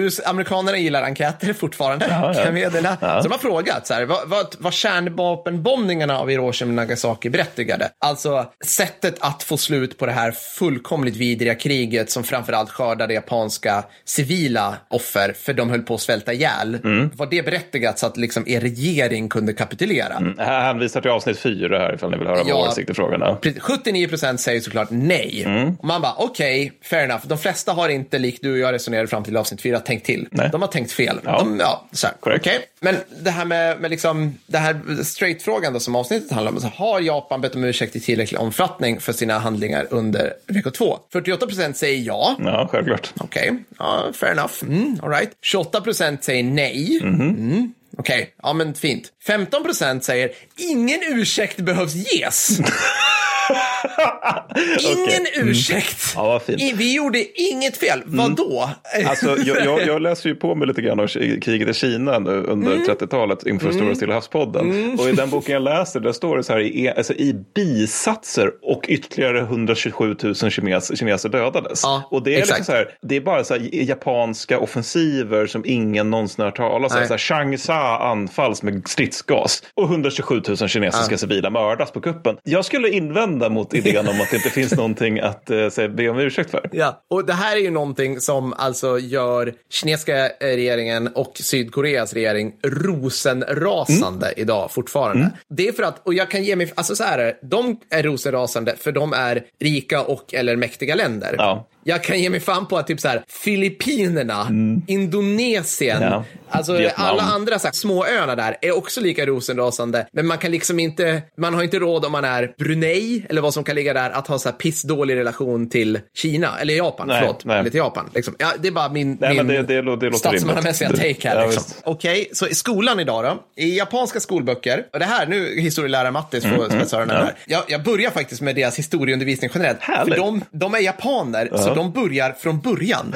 US, amerikanerna gillar enkäter fortfarande, Ja, ja. kan meddela. Ja. Så de har frågat så här, vad, vad, vad kärnvapenbombningarna av Hiroshima och Nagasaki berättigade. Alltså sättet att få slut på det här fullkomligt vidriga kriget som framförallt skördade japanska civila offer för de höll på att svälta ihjäl. Var det berättigat så att liksom er regering kunde kapitulera? Här hänvisar till avsnitt fyra här ifall ni vill höra Ja. vår åsikt i frågan. Ja. Precis, 79% säger såklart nej. Mm. Och man bara, okej, fair enough. De flesta har inte, likt du och jag resonerade fram till avsnitt 4, tänkt till. Nej. De har tänkt fel. Ja. De, ja, så här, Korrekt. okej. Men det här med, med liksom, det här straight-frågan då som avsnittet handlar om. Så har Japan bett om ursäkt i tillräcklig omfattning för sina handlingar under VK2? 48% säger ja. ja, självklart. Okej, ja, fair enough. Mm, all right. 28% säger nej. Mhm. Mm. Okej, ja men fint. 15% säger ingen ursäkt behövs ges. Ingen ursäkt. Mm. Ja, fint. I- Vi gjorde inget fel. Vadå? Alltså, jag, jag, jag läser ju på mig lite grann om kriget i Kina nu under Mm. 30-talet inför Stora Stilla havspodden. Och i den boken jag läser där står det så här i, alltså, i bisatser och ytterligare 127 000 kines, kineser dödades. Ja, och det är, liksom så här, det är bara så här, japanska offensiver som ingen någonsin har hört talas om. Så här, Changsha anfalls med stridsgas och 127 000 kinesiska civila mördas på kuppen. Jag skulle invända mot idén om att det inte finns någonting att eh, säga, be om ursäkt för. Ja, och det här är ju någonting som alltså gör kinesiska regeringen och Sydkoreas regering rosenrasande Mm. idag fortfarande. Det är för att, och jag kan ge mig, alltså så här de är rosenrasande för de är rika och eller mäktiga länder. Ja. Jag kan ge mig fan på att typ så här, Filippinerna, Indonesien, Mm. Ja. alltså Vietnam. alla andra så här, små öarna där är också lika rosenrasande. Men man kan liksom inte, man har inte råd om man är Brunei eller vad som kan ligga där att ha så här pissdålig relation till Kina, eller Japan, Nej, förlåt, nej. eller till Japan. Liksom. Ja, det är bara min, Nej, min det- det det statsmannamässiga take här. Ja, Liksom. visst. Okej, så i skolan idag då, i japanska skolböcker, och det här, nu historielärare Mattis får Mm, spetsa öronen här. Jag, jag börjar faktiskt med deras historieundervisning generellt. Härligt. För de, de är japaner, så de börjar från början.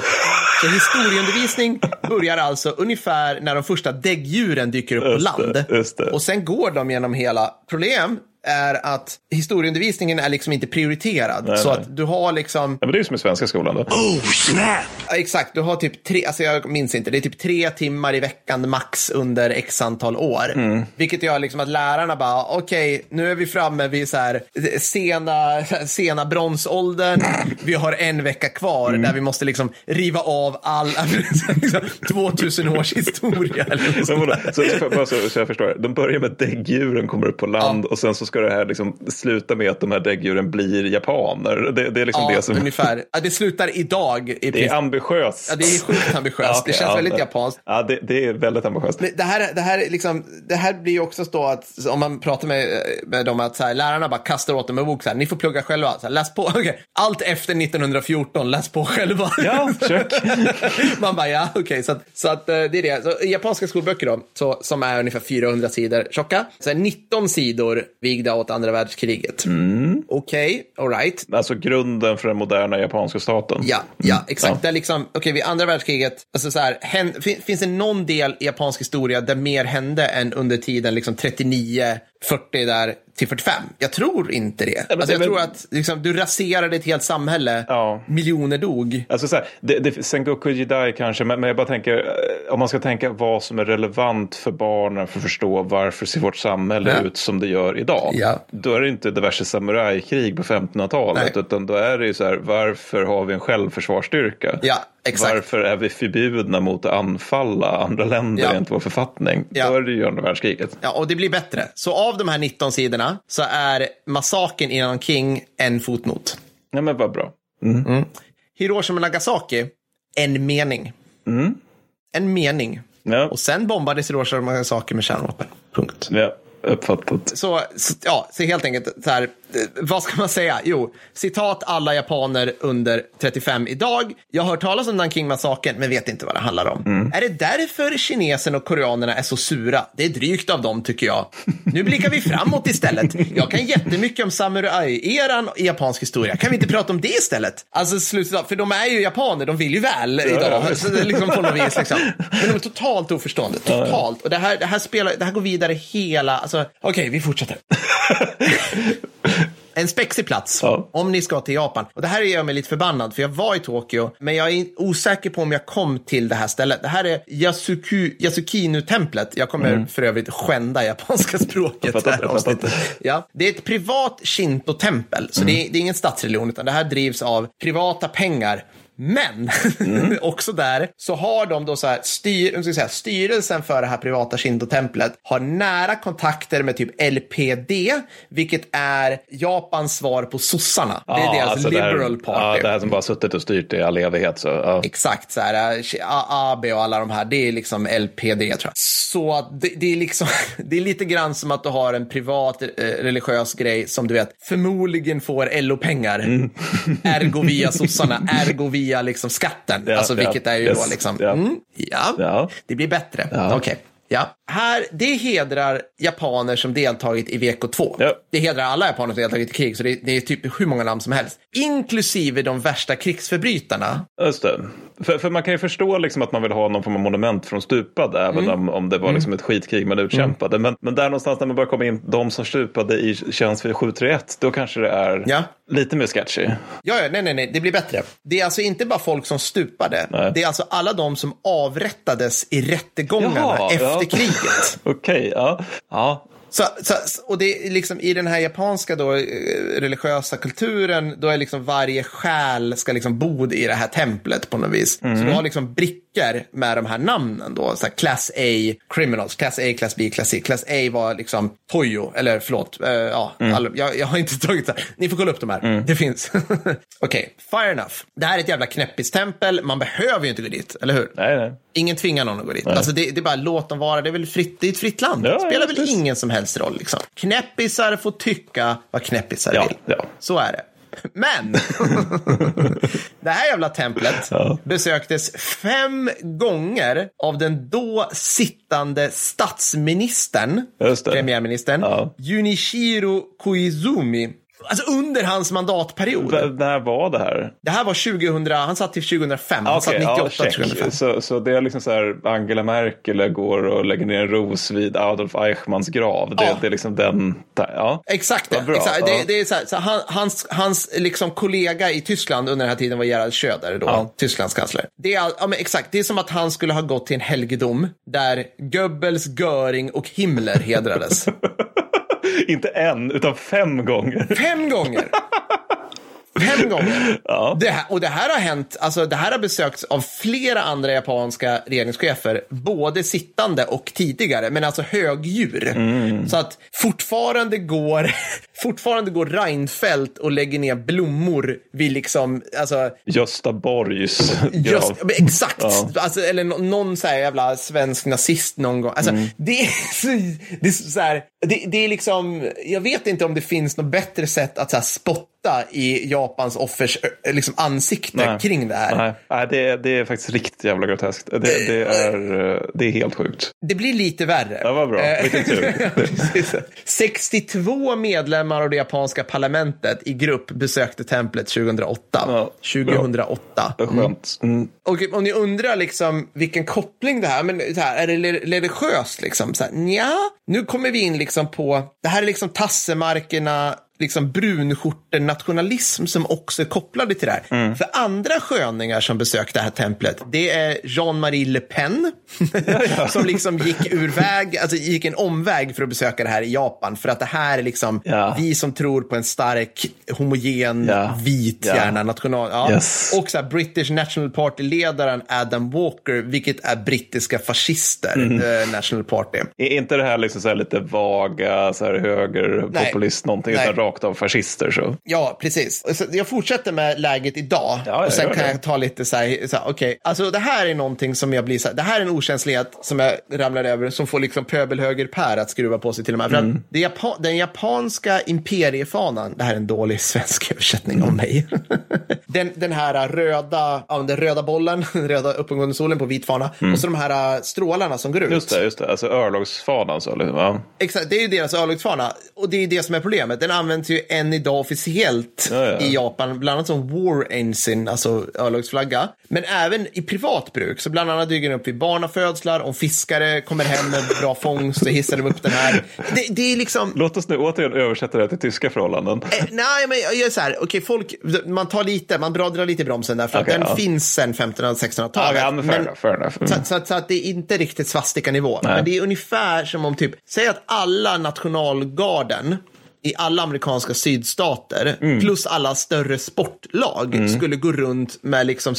Så historieundervisning börjar alltså ungefär när de första däggdjuren dyker upp på det, land. just det. Och sen går de genom hela problem. Är att historieundervisningen är liksom inte prioriterad. så nej. att du har liksom, Ja, men det är ju som i svenska skolan då. Oh, snap! ja, exakt, du har typ tre, alltså jag minns inte, det är typ tre timmar i veckan max under x antal år. Mm. Vilket gör liksom att lärarna bara, okej, nu är vi framme vid så här sena, sena bronsåldern. Vi har en vecka kvar Mm. där vi måste liksom riva av all, liksom, 2000 års historia. Eller. Så, så, så, så jag förstår, de börjar med att däggdjuren kommer upp på land och sen så ska det här liksom sluta med att de här däggdjuren blir japaner. Det, det är liksom Ja, det som... ungefär. Ja, det slutar idag. I Det är ambitiöst. Ja, det är sjukt ambitiöst. Ja, det känns väldigt japanskt. Ja, det, det är väldigt ambitiöst. Det här, det, här, är liksom, det här blir ju också så att om man pratar med, med dem att så här, lärarna bara kastar åt dem en bok, så här, ni får plugga själva. Så här, läs på. Okej, Allt efter 1914, läs på själva. Ja, försök. man bara, ja, okej. så att, så att eh, det är det. Så, japanska skolböcker då, så, som är ungefär 400 sidor tjocka. Så är 19 sidor vigda åt andra världskriget. Mm. Okej, all right. Alltså grunden för den moderna japanska staten. Ja, ja exakt. Mm. Ja. Det är liksom, okej, vid andra världskriget, alltså så här, fin, finns det någon del i japansk historia där mer hände än under tiden liksom 39, 40 där till 45? Jag tror inte det. men alltså, jag väl- tror att liksom, du raserade ett helt samhälle, Ja. miljoner dog. Alltså så här, det, det, Sengoku Jidai kanske, men, men jag bara tänker, om man ska tänka vad som är relevant för barnen för att förstå varför ser vårt samhälle Ja. ut som det gör idag. Ja. Då är det inte diverse samurajkrig på 1500-talet, Nej. utan då är det ju så här, varför har vi en självförsvarsstyrka? Ja, exakt. Varför är vi förbjudna mot att anfalla andra länder Ja. enligt vår författning? Ja. Då är det ju andra världskriget. Ja, och det blir bättre. Så av de här 19 sidorna så är massakern i Nanking en fotnot. Ja, men vad bra. Hiroshima och Nagasaki, en mening. En mening. Ja, Och sen bombades Hiroshima Nagasaki med kärnvapen. Punkt. ja uppfattat. Så, ja, så helt enkelt, så här, eh, vad ska man säga? Jo, citat alla japaner under 35 idag. Jag har hört talas om Nanking-massakern, men vet inte vad det handlar om. Är det därför kineserna och koreanerna är så sura? Det är drygt av dem, tycker jag. Nu blickar vi framåt istället. Jag kan jättemycket om samurai-eran i japansk historia. Kan vi inte prata om det istället? Alltså, slutet för de är ju japaner, de vill ju väl idag. ja. Så det är liksom på något vis, liksom. Men de är totalt oförstående. Totalt. Och det här, det här, spelar, det här går vidare hela... Alltså, Okej, vi fortsätter. En spexig plats Ja. om ni ska till Japan. Och det här gör mig lite förbannad för jag var i Tokyo men jag är osäker på om jag kom till det här stället. Det här är Yasuku, Yasukinu-templet. Jag kommer för övrigt skända japanska språket. Mm. Fattar, det här avsnittet. Ja, det är ett privat shinto-tempel, så det, är, Mm. det är ingen statsreligion utan det här drivs av privata pengar. Men Mm. också där så har de då så här, styr, ska säga, styrelsen för det här privata Shinto-templet har nära kontakter med typ LPD, vilket är Japans svar på sossarna. Det är Ja, deras alltså det här- liberal Ja, party. det här som bara suttit och styrt i all evighet. Så, ja. Exakt, så här, äh, AB och alla de här, det är liksom LPD tror jag. Så det, det, är liksom, det är lite grann som att du har en privat eh, religiös grej som du vet förmodligen får LO-pengar. Ergo via sossarna, ergo via liksom skatten. Ja, alltså vilket är ju yes, då liksom, ja. mm, ja, det blir bättre. Ja. Okej. Ja, här, det hedrar japaner som deltagit i VK2. Ja. Det hedrar alla japaner som deltagit i krig, så det, det är typ hur många namn som helst. Inklusive de värsta krigsförbrytarna. Just det. För, för man kan ju förstå liksom att man vill ha någon form av monument från stupade, även Mm. om, om det var liksom ett skitkrig man utkämpade. Men, men där någonstans när man börjar komma in, de som stupade i tjänst vid 731, då kanske det är Ja. lite mer sketchy. Ja, ja, nej, nej, nej, det blir bättre. Det är alltså inte bara folk som stupade. Nej. Det är alltså alla de som avrättades i rättegångarna Jaha, efter ja. kriget. Okej, ja. ja. Så, så, och det är liksom i den här japanska då, eh, religiösa kulturen, då är liksom varje själ ska liksom bo i det här templet på något vis. Så du har liksom brickor med de här namnen då, så här class A criminals, class A, class B, class C. Class A var liksom Toyo, eller förlåt, eh, ja, alla, jag, jag har inte tagit det. Ni får kolla upp de här, det finns. Okej, fire enough. Det här är ett jävla knäppistempel, man behöver ju inte gå dit, eller hur? Nej, nej. Ingen tvingar någon att gå dit. Alltså det, det är bara låt dem vara. Det är väl fritt, det är ett fritt land. Ja, spelar ja, väl precis. ingen som helst roll. Liksom. Knäppisar får tycka vad knäppisar Ja, vill. ja. Så är det. Men det här jävla templet Ja. besöktes fem gånger av den då sittande statsministern, premiärministern, Ja. Junichiro Koizumi. Alltså under hans mandatperiod. V- när var det här? Det här var 2000, han satt till 2005. Han satt Okej, 98 ja, till check. 2005. Så, så det är liksom så här, Angela Merkel går och lägger ner en ros vid Adolf Eichmanns grav. Det, Ja. det är liksom den, ja. Exakt det. Bra, Exakt. ja. det, det är så här, så han, hans hans liksom kollega i Tyskland under den här tiden var Gerhard Schröder, då, Ja. Tysklands kansler. Det är, ja, men exakt, det är som att han skulle ha gått till en helgedom där Goebbels, Göring och Himmler hedrades. Inte en, utan fem gånger. Fem gånger! Fem gånger. Ja. Det här, och det här har hänt, alltså det här har besökts av flera andra japanska regeringschefer, både sittande och tidigare, men alltså högdjur. Mm. Så att fortfarande går, fortfarande går Reinfeldt och lägger ner blommor vid liksom, alltså, Gösta Borgs grav. Exakt, Ja. alltså, eller nå- någon så här jävla svensk nazist någon gång. Alltså, Mm. det, är så, det, är så här, det, det är liksom, jag vet inte om det finns något bättre sätt att så här, spotta i Japans offers liksom, ansikte Nej. kring det här. Nej, Nej det, det är faktiskt riktigt jävla groteskt. Det, det, är, det är helt sjukt. Det blir lite värre. Ja, vad bra. Eh, Vilken tur. precis. 62 medlemmar av det japanska parlamentet i grupp besökte templet 2008. Ja, 2008. Det är skönt. Mm. Och om ni undrar liksom vilken koppling det här, men så här, är det religiöst liksom? Så här, nja, nu kommer vi in liksom på, det här är liksom tassemarkerna, liksom brunskjorten-nationalism som också är kopplade till det här. Mm. För andra sköningar som besökte det här templet, det är Jean-Marie Le Pen, som liksom gick ur väg, alltså gick en omväg för att besöka det här i Japan. För att det här är liksom Ja. vi som tror på en stark, homogen, Ja. vit Ja. gärna national... Ja. Yes. Och så här, British National Party-ledaren Adam Walker, vilket är brittiska fascister, Mm. National Party. Är inte det här liksom så här lite vaga så här högerpopulist någonting, Nej. Rakt av fascister? Så. Ja, precis. Så jag fortsätter med läget idag Ja, och sen kan det. jag ta lite så här, så här okej, alltså det här är någonting som jag blir så här, det här är en okänslighet som jag ramlar över som får liksom pöbelhöger Per att skruva på sig till och med. För Mm. att det Japa den japanska imperiefanan, det här är en dålig svensk översättning Mm. av mig. den, den här röda, ja, den röda bollen, den röda uppåtgående solen på vit fana och så de här äh, strålarna som går ut. Mm. Just det, just det. Alltså örlogsfanan så. Liksom, ja. Exakt, det är ju deras örlogsfana. Och det är det som är problemet. Den används ju än idag officiellt Ja, ja. i Japan, bland annat som war ensign, alltså örlogsflagga. Men även i privat bruk. Så bland annat dyker den upp vid barnafödslar, om fiskare kommer hem med bra fångst så hissar de upp den här. Det, det är liksom... Låt oss nu återigen översätta det till tyska förhållanden. Eh, Nej, men jag gör så här, okej, folk, man tar lite, man drar, lite i bromsen där, för Okej, att den ja. finns sedan 1500-1600-talet. Ja, men fair enough, fair enough. Mm. Så, så, så att det är inte riktigt svastika-nivå. Men det är ungefär som om typ, säg att alla nationalgarden i alla amerikanska sydstater Mm. plus alla större sportlag skulle gå runt med liksom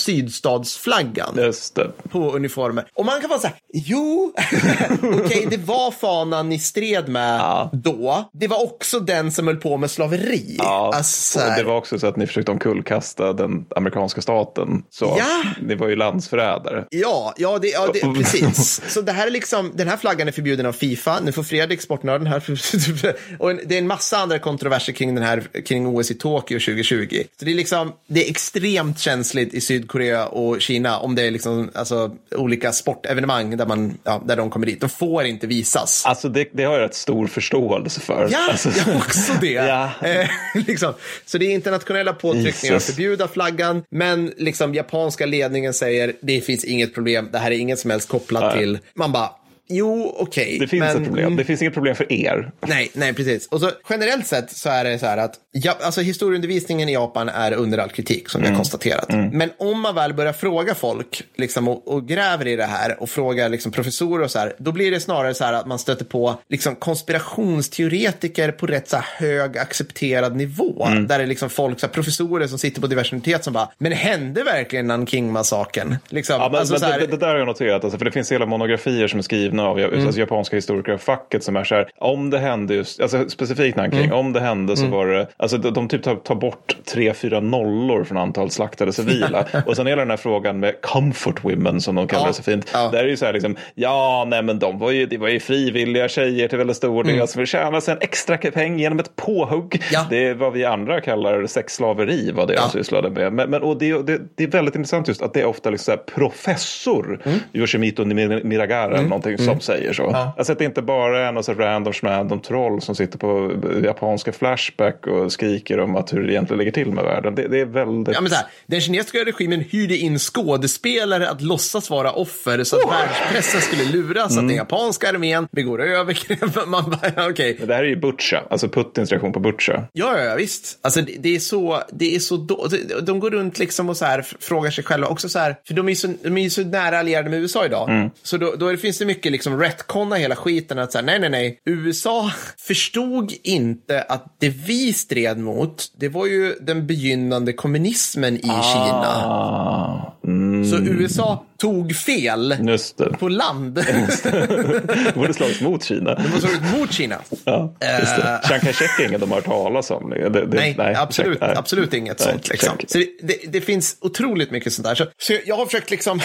det. på uniformer. Och man kan vara så här, jo, okej, det var fanan ni stred med då. Det var också den som höll på med slaveri. Ja, Alltså, så och det var också så att ni försökte omkullkasta den amerikanska staten. Så Ja. ni var ju landsförrädare. Ja, ja, det, ja det, precis. Så det här är liksom, den här flaggan är förbjuden av Fifa. Nu får Fredrik, sportnörden här, och en, det är en massa andra kontroverser kring den här, kring OS i Tokyo 2020. Så det är liksom, det är extremt känsligt i Sydkorea och Kina om det är liksom, alltså, olika sportevenemang där, man, ja, där de kommer dit. De får inte visas. Alltså det, det har jag rätt stor förståelse för. Ja, alltså, jag också det. Ja. Eh, liksom. Så det är internationella påtryckningar att förbjuda flaggan, men liksom japanska ledningen säger det finns inget problem, det här är inget som helst kopplat Nej. till. Man bara, jo, okej. Det finns men, ett problem. Det finns inget problem för er. Nej, nej, precis. Och så generellt sett så är det så här att ja, alltså, historieundervisningen i Japan är under all kritik som vi har konstaterat. Men om man väl börjar fråga folk liksom, och, och gräver i det här och frågar liksom, professorer och så här, då blir det snarare så här att man stöter på liksom, konspirationsteoretiker på rätt så här, hög accepterad nivå. Där det är liksom folk, så här, professorer som sitter på diverse universitet som bara, men hände verkligen Nanking-massakern? Liksom, Ja, men, alltså, men här, det, det där har jag noterat, alltså, för det finns hela monografier som är skrivna av Mm. alltså, japanska historiker och facket som är så här, om det hände just, alltså specifikt Nanking, Mm. om det hände så var det, alltså de, de typ tar, tar bort tre, fyra nollor från antal slaktade civila. och sen hela den här frågan med comfort women som de kallar Ja. det så fint. Ja. Där är ju så här liksom, ja nej men de var ju, det var ju frivilliga tjejer till väldigt stor del som tjänade sig en extra peng genom ett påhugg. Mm. Ja. Det är vad vi andra kallar sexslaveri, vad det Ja. de sysslade med. Men, men, och det, det, det är väldigt intressant just att det är ofta liksom så här professor Mm. Yoshimito Mir- Miragara eller någonting som säger så. Ja. Alltså att det inte bara är något så random random troll som sitter på japanska Flashback och skriker om att hur det egentligen ligger till med världen. Det, det är väldigt... Ja, men så här, den kinesiska regimen hyrde in skådespelare att låtsas vara offer så att världspressen skulle luras att den japanska armén begår övergrepp. Man bara, okej. Det här är ju Butcha, alltså Putins reaktion på Butcha. Ja, ja, ja, visst. Alltså, det, det är så, det är så då, de, går runt liksom och så här, frågar sig själva också så här, för de är ju så, de är ju så nära allierade med USA idag. Så då, då finns det mycket liksom retconna hela skiten att så här, nej, nej, nej, USA förstod inte att det vi stred mot, det var ju den begynnande kommunismen i Kina. Ah, mm, Så USA tog fel just det. på land. Det borde slagits mot Kina. De har slagit mot Kina. Ja, just det. Chiang Kai-shek är ingen de har hört talas om. Det, det, Nej, absolut, check, nej. absolut inget Nej, sånt. Liksom. Så det, det, det finns otroligt mycket sånt där. Så, så jag har försökt liksom,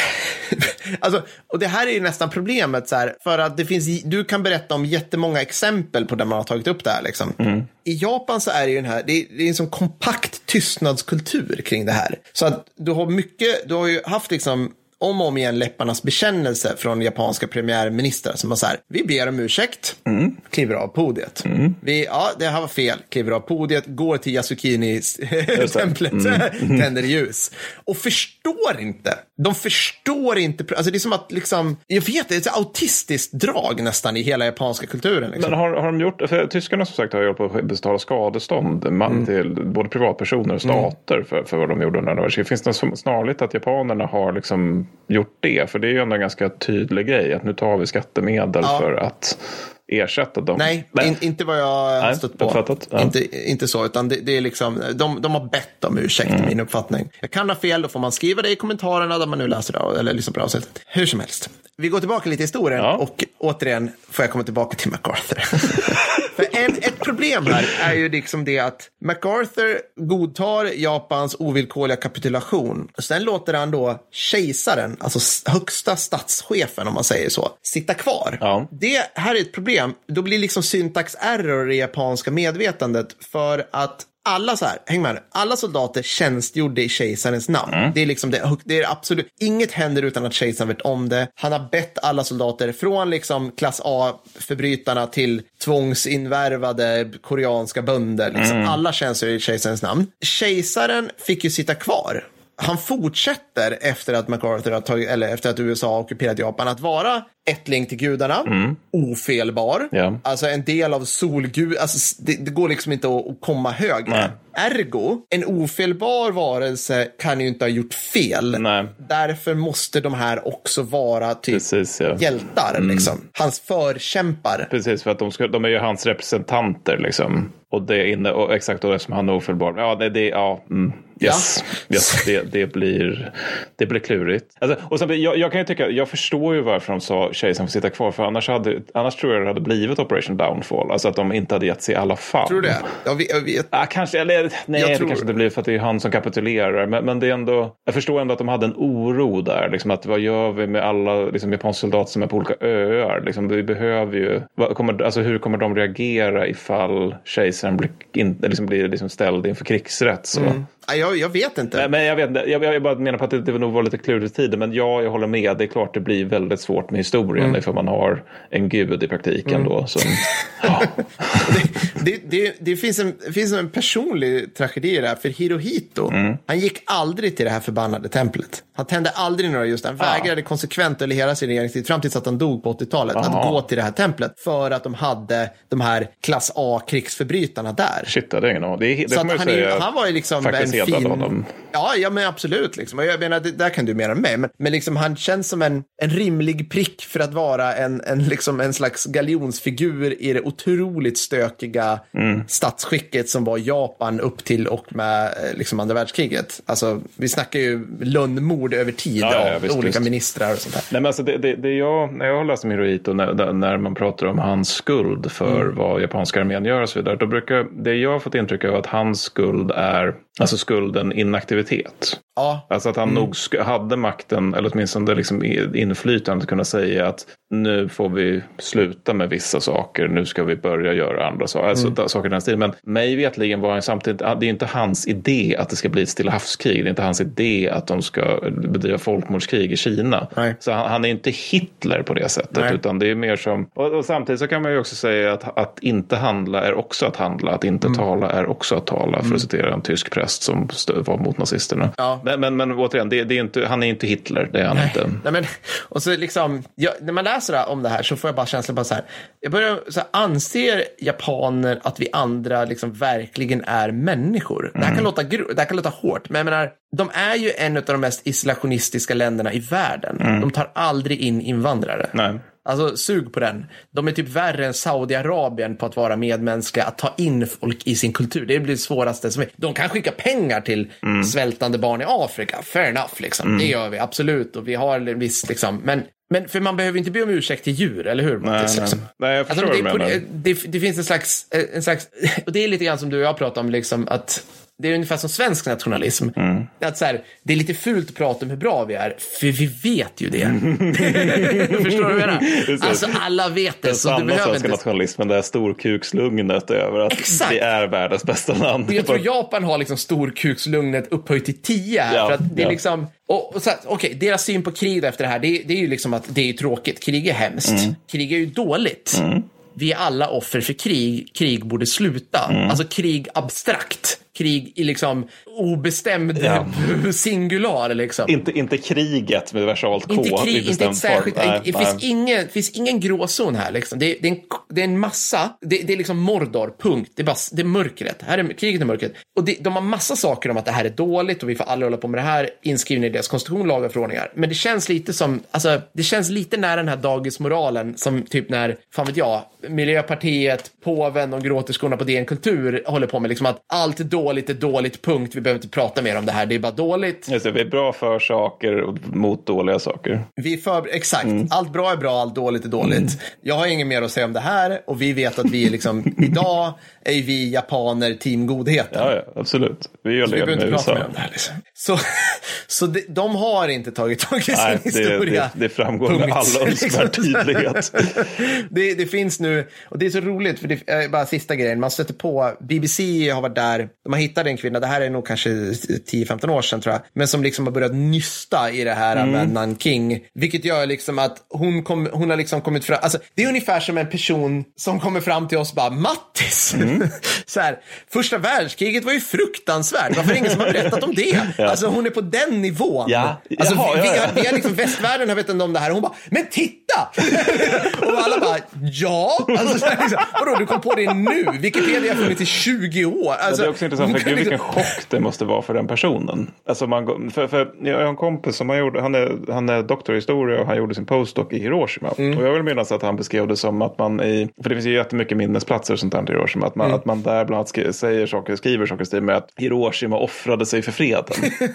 alltså, och det här är ju nästan problemet, så här, för att det finns, du kan berätta om jättemånga exempel på där man har tagit upp det här. Liksom. Mm. I Japan så är det ju den här, det är, det är en sån kompakt tystnadskultur kring det här. Så att du har mycket, du har ju haft liksom om och om igen läpparnas bekännelse från japanska premiärministrar som har så här, vi ber om ursäkt, Mm. kliver av podiet. Vi, ja, det här var fel, kliver av podiet, går till Yasukinis templet, Mm. tänder ljus. Och förstår inte. De förstår inte, alltså det är som att liksom, jag vet, det är ett autistiskt drag nästan i hela japanska kulturen. Liksom. Men har, har de gjort, för tyskarna som sagt har ju på att betala skadestånd man, Mm. till både privatpersoner och stater för, för vad de gjorde under andra världskriget. Finns det något snarligt att japanerna har liksom gjort det? För det är ju ändå en ganska tydlig grej att nu tar vi skattemedel Ja. för att ersätta dem. Nej, In, inte vad jag har Nej, stött på. Ja. Inte, inte så, utan det, det är liksom, de, de har bett om ursäkt Mm. min uppfattning. Jag kan ha fel, då får man skriva det i kommentarerna där man nu läser det eller lyssnar på det. Hur som helst. Vi går tillbaka lite i historien Ja. och återigen får jag komma tillbaka till MacArthur. För en, ett problem här är ju liksom det att MacArthur godtar Japans ovillkorliga kapitulation. Sen låter han då kejsaren, alltså högsta statschefen om man säger så, sitta kvar. Ja. Det här är ett problem. Då blir liksom syntax error i japanska medvetandet för att alla så här, häng med nu, alla soldater tjänstgjorde i kejsarens namn. Det är liksom det, det är absolut, inget händer utan att kejsaren vet om det. Han har bett alla soldater, från liksom klass A-förbrytarna till tvångsinvärvade koreanska bönder, liksom. alla tjänstgör i kejsarens namn. Kejsaren fick ju sitta kvar. Han fortsätter efter att MacArthur har tagit, eller efter att USA har ockuperat Japan, att vara ättling till gudarna, ofelbar, Ja. alltså en del av solgud, alltså det, det går liksom inte att, komma högre. Nej. Ergo, en ofelbar varelse kan ju inte ha gjort fel. Nej. Därför måste de här också vara typ Precis, ja. hjältar, liksom. Hans förkämpar. Precis, för att de, ska, de är ju hans representanter liksom. Och det inne, och exakt och det som han är ofelbar. Ja, det, det, ja, mm, yes, yes det, det, blir, det blir klurigt. Alltså, och sen, jag, jag kan ju tycka, jag förstår ju varför de sa kejsaren får sitta kvar. För annars, hade, annars tror jag det hade blivit Operation Downfall. Alltså att de inte hade gett sig i alla fall. Tror du det? Jag vet, jag vet. Ja, kanske, eller nej, Jag det tror- kanske inte blir för att det är han som kapitulerar. Men, men det är ändå, jag förstår ändå att de hade en oro där. Liksom att vad gör vi med alla liksom, japanska soldater som är på olika öar? Liksom, vi behöver ju, vad kommer, alltså, hur kommer de reagera ifall kejsaren blir, in, liksom, blir liksom ställd inför krigsrätt? Så. Ja, Jag, jag vet inte. Nej, men jag, vet, inte. jag, jag bara menar på att det, det nog var lite klurigt tiden. Men ja, jag håller med. Det är klart det blir väldigt svårt med historien Mm. ifall man har en gud i praktiken då. Som, ja. det, det, det, finns en, det finns en personlig tragedi i det här, för Hirohito, Mm. han gick aldrig till det här förbannade templet. Han tände aldrig några just, han vägrade konsekvent under hela sin regeringstid, fram tills att han dog på 80-talet, att gå till det här templet. För att de hade de här klass A-krigsförbrytarna där. Shit, det är ingen aning. Det, det Så han, säga. han var ju liksom en hedrade fin... honom. Ja, ja, men absolut. Liksom. Och jag menar, det, där kan du mer än mig. Men, men liksom, han känns som en, en rimlig prick för att vara en, en, liksom, en slags galjonsfigur i det otroligt stökiga Mm. statsskicket som var Japan upp till och med eh, liksom, andra världskriget. Alltså, vi snackar ju lönnmord över tid Ja, ja, ja, av visst, olika visst. ministrar och sånt där. Nej, men alltså det, det, det jag, när jag har läst om Hirohito, när, när man pratar om hans skuld för Mm. vad japanska armén gör och så vidare, då brukar det jag har fått intryck av att hans skuld är alltså skulden inaktivitet. Ja. Alltså att han nog sk- hade makten, eller åtminstone liksom i- inflytande att kunna säga att nu får vi sluta med vissa saker, nu ska vi börja göra andra saker. Alltså Mm. saker i den stilen. Men mig vetligen var han samtidigt, det är inte hans idé att det ska bli ett stilla havskrig. Det är inte hans idé att de ska bedriva folkmordskrig i Kina. Nej. Så han, han är inte Hitler på det sättet, Nej. utan det är mer som, och, och samtidigt så kan man ju också säga att, att inte handla är också att handla, att inte Mm. tala är också att tala, för att citera en tysk präst som var mot nazisterna. Ja. Men, men, men återigen, det, det är inte, han är inte Hitler, det är han inte. Nej, men, och så liksom, jag, när man läser om det här så får jag bara känslan bara så här. Jag börjar så här, anser japaner att vi andra liksom verkligen är människor? Det, här kan låta, gro- det här kan låta hårt, men jag menar, de är ju en av de mest isolationistiska länderna i världen. De tar aldrig in invandrare. Nej. Alltså sug på den. De är typ värre än Saudiarabien på att vara medmänskliga, att ta in folk i sin kultur. Det blir det svåraste som är. De kan skicka pengar till svältande barn i Afrika, fair enough liksom. Det gör vi absolut och vi har en viss liksom, men men för man behöver inte be om ursäkt till djur, eller hur? Nej, nej. liksom? nej, jag förstår Alltså, det, på- det, det finns en slags, en slags, och det är lite grann som du och jag pratar om, liksom, att det är ungefär som svensk nationalism. Mm. Att så här, det är lite fult att prata om hur bra vi är, för vi vet ju det. Förstår du vad jag menar? Alltså alla vet det, Den så du sanna behöver svenska inte... nationalismen, det här storkukslugnet över att Exakt. vi är världens bästa land. Jag tror Japan har liksom storkukslugnet upphöjt till 10 här. Ja, för att det är ja. liksom, och, och så här, okej, deras syn på krig efter det här, det, är- det är ju liksom att det är tråkigt. Krig är hemskt. Mm. Krig är ju dåligt. Vi är alla offer för krig. Krig borde sluta. Mm. Alltså krig abstrakt. Krig i liksom obestämd Ja. singular liksom. Inte, inte kriget med versalt K. Inte krig, inte ett särskilt. Nej, det, nej. finns ingen, finns ingen gråzon här. Liksom. Det, är, det, är en, det är en massa, det, det är liksom Mordor, punkt. Det är, bara, det är mörkret. Här är, kriget är mörkret. Och det, de har massa saker om att det här är dåligt och vi får aldrig hålla på med det här, inskrivna i deras konstitution, lagar och förordningar. Men det känns lite som, alltså, det känns lite nära den här dagismoralen som typ när, fan vet jag, Miljöpartiet, påven och gråterskorna på DN Kultur håller på med liksom att allt är dåligt är dåligt, punkt. Vi behöver inte prata mer om det här, det är bara dåligt. Just det, vi är bra för saker och mot dåliga saker. Vi är för, exakt, Mm. allt bra är bra, allt dåligt är dåligt. Jag har inget mer att säga om det här och vi vet att vi är liksom, idag är vi japaner team godheten. Ja, ja, absolut. Vi gör Så vi det behöver med inte prata mer om det här. Liksom. Så, så de, de har inte tagit tag i sin Nej, det, historia. det, det framgår med Punkt. all önskvärd tydlighet. det, det finns nu, och det är så roligt, för det är bara sista grejen, man stöter på, BBC har varit där, de har hittat en kvinna, det här är nog kanske 10-15 år sedan tror jag, men som liksom har börjat nysta i det här Mm. med Nanking, vilket gör liksom att hon, kom, hon har liksom kommit fram, alltså det är ungefär som en person som kommer fram till oss och bara, Mattis, Mm. så här, första världskriget var ju fruktansvärt, varför är det ingen som har berättat om det? Alltså hon är på den nivån. Ja. Alltså, Jaha, vi, ja, vi, ja. har, vi har liksom västvärlden har vetat om det här och hon bara, men titta! och alla bara, ja? Alltså, så här, liksom, vadå, du kom på det nu? Wikipedia har funnits i 20 år. Alltså, hon för kan gud, vilken liksom- chock det måste vara för den personen. Alltså man, för, för jag har en kompis som han, gjorde, han, är, han är doktor i historia och han gjorde sin postdoc i Hiroshima. Mm. Och jag vill minnas att han beskrev det som att man i, för det finns ju jättemycket minnesplatser och sånt där i Hiroshima, att man, Mm. att man där bland annat säger saker, skriver saker stil med att Hiroshima offrade sig för freden.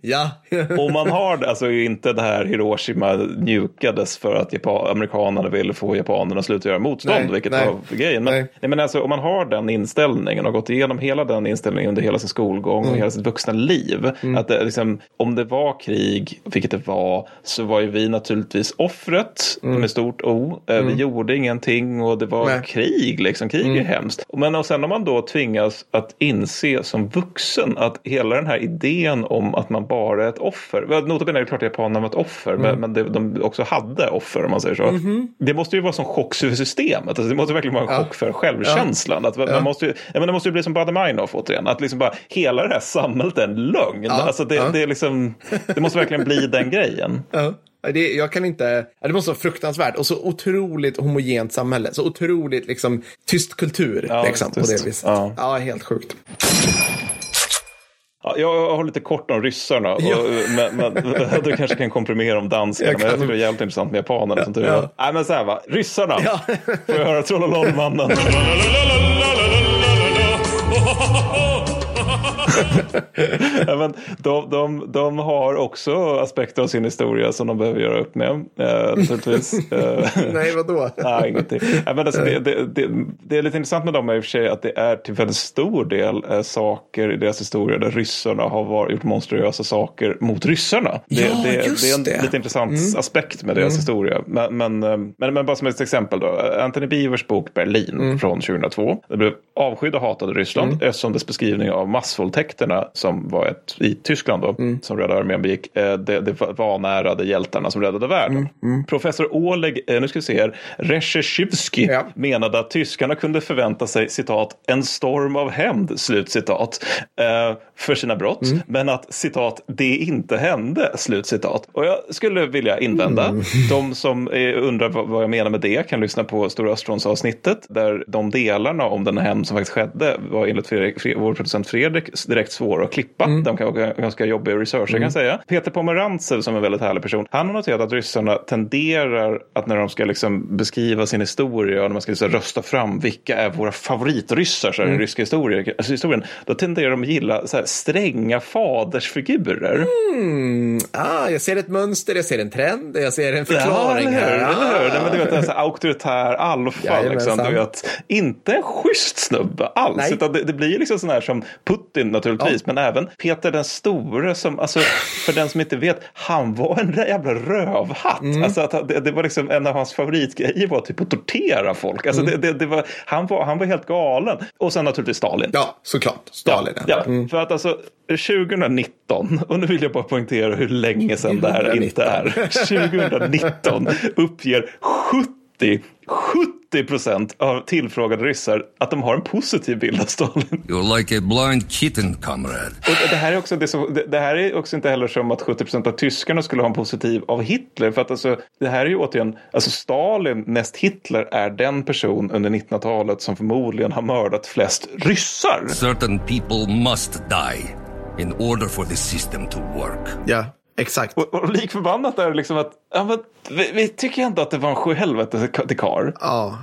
Ja. och man har det, alltså inte det här Hiroshima njukades för att Japan, amerikanerna ville få japanerna att sluta göra motstånd, Nej, vilket nej. var grejen. Men, Nej. nej. men alltså, om man har den inställningen och gått igenom hela den inställningen under hela sin skolgång Mm. och hela sitt vuxna liv. Att det, liksom, om det var krig, vilket det var, så var ju vi naturligtvis offret med stort O. Eh, Vi gjorde ingenting och det var Mm. Nej. Mm. krig, liksom. Krig är hemskt. Men och sen om man då tvingas att inse som vuxen att hela den här idén om att man bara är ett offer. Notabene är det klart att japanerna var ett offer, Mm. men, men det, de också hade offer om man säger så. Mhm. Det måste ju vara som chock för systemet. Alltså, det måste verkligen vara en chock för självkänslan. Att man måste ju, ja, men det måste ju bli som Baader-Meinhof återigen. Att liksom bara, hela det här samhället är en lögn. Alltså det, ja. det, är liksom, det måste verkligen bli den grejen. Ja. Det, jag kan inte, ja, det måste vara fruktansvärt och så otroligt homogent samhälle, så otroligt liksom tyst kultur Ja, liksom, på tyst. det viset. Ja. Ja. helt sjukt. Ja, jag har lite kort om ryssarna. Och, men, men, du kanske kan komprimera om danskarna. Jag Men jag kan. tycker det är jävligt intressant med japanerna. Ja. var. Nej, men så här va. Ryssarna. Ja. Får jag höra Trollololmannen? ho. ja, men de, de, de har också aspekter av sin historia som de behöver göra upp med. Eh, naturligtvis. Eh, Nej, vadå? Nej, ingenting. Ja, men alltså, det, det, det, det är lite intressant med dem i och för sig att det är till väldigt stor del eh, saker i deras historia där ryssarna har var, gjort monstruösa saker mot ryssarna. Det, Ja, det, just det är en lite intressant aspekt med deras historia. Men, men, eh, men, men bara som ett exempel då. Anthony Beavers bok Berlin från 2002. Det blev avskydd och hatad i Ryssland eftersom dess beskrivning av massvåldtäkterna som var ett i Tyskland då, som Röda armén begick, eh, det, det vanärade hjältarna som räddade världen. Professor Oleg, eh, nu ska vi se här, Resheshivsky Ja. menade att tyskarna kunde förvänta sig citat en storm av hämnd, slutcitat, eh, för sina brott, men att citat det inte hände, slutcitat. Och jag skulle vilja invända, de som undrar vad, jag menar med det kan lyssna på Stora Östrons avsnittet där de delarna om den hämnd som faktiskt skedde var enligt Fredrik, Fre- vår producent Fredrik direkt svåra att klippa. De kan vara ganska jobbiga researcher kan jag säga. Peter Pomerantsev som är en väldigt härlig person, han har noterat att ryssarna tenderar att när de ska liksom beskriva sin historia och när man ska liksom rösta fram vilka är våra favoritryssar så här, i den ryska historien, alltså historien, då tenderar de att gilla så här, stränga fadersfigurer. Ah, jag ser ett mönster, jag ser en trend, jag ser en förklaring ja, här. eller hur? Eller hur? Nej, men du vet, Ah. här auktoritär alfa. Jajamensan. Liksom, du vet, inte en schysst snubbe alls. Nej. Utan det, det blir liksom sån här som Putin naturligtvis. Men även Peter den store som, alltså, för den som inte vet, han var en jävla rövhatt. Mm. Alltså, att det, det var liksom en av hans favoritgrejer var typ att tortera folk. Alltså, Mm. det, det, det var, han, var, han var helt galen. Och sen naturligtvis Stalin. Ja, såklart. Stalin. Ja, för att alltså 2019, och nu vill jag bara poängtera hur länge sedan det här inte är. 2019 uppger 70 70 procent av tillfrågade ryssar att de har en positiv bild av Stalin. You're like a blind kitten, comrade. Och det här är också, det, som, det, det här är också inte heller som att 70 procent av tyskarna skulle ha en positiv av Hitler. För att alltså, det här är ju återigen, alltså Stalin näst Hitler är den person under 1900-talet som förmodligen har mördat flest ryssar. Certain people must die in order for the system to work. Ja, exakt. Och, och lik förbannat är det liksom att ja, men, vi, vi tycker ändå att det var en sjuhelvete till karl. Ja.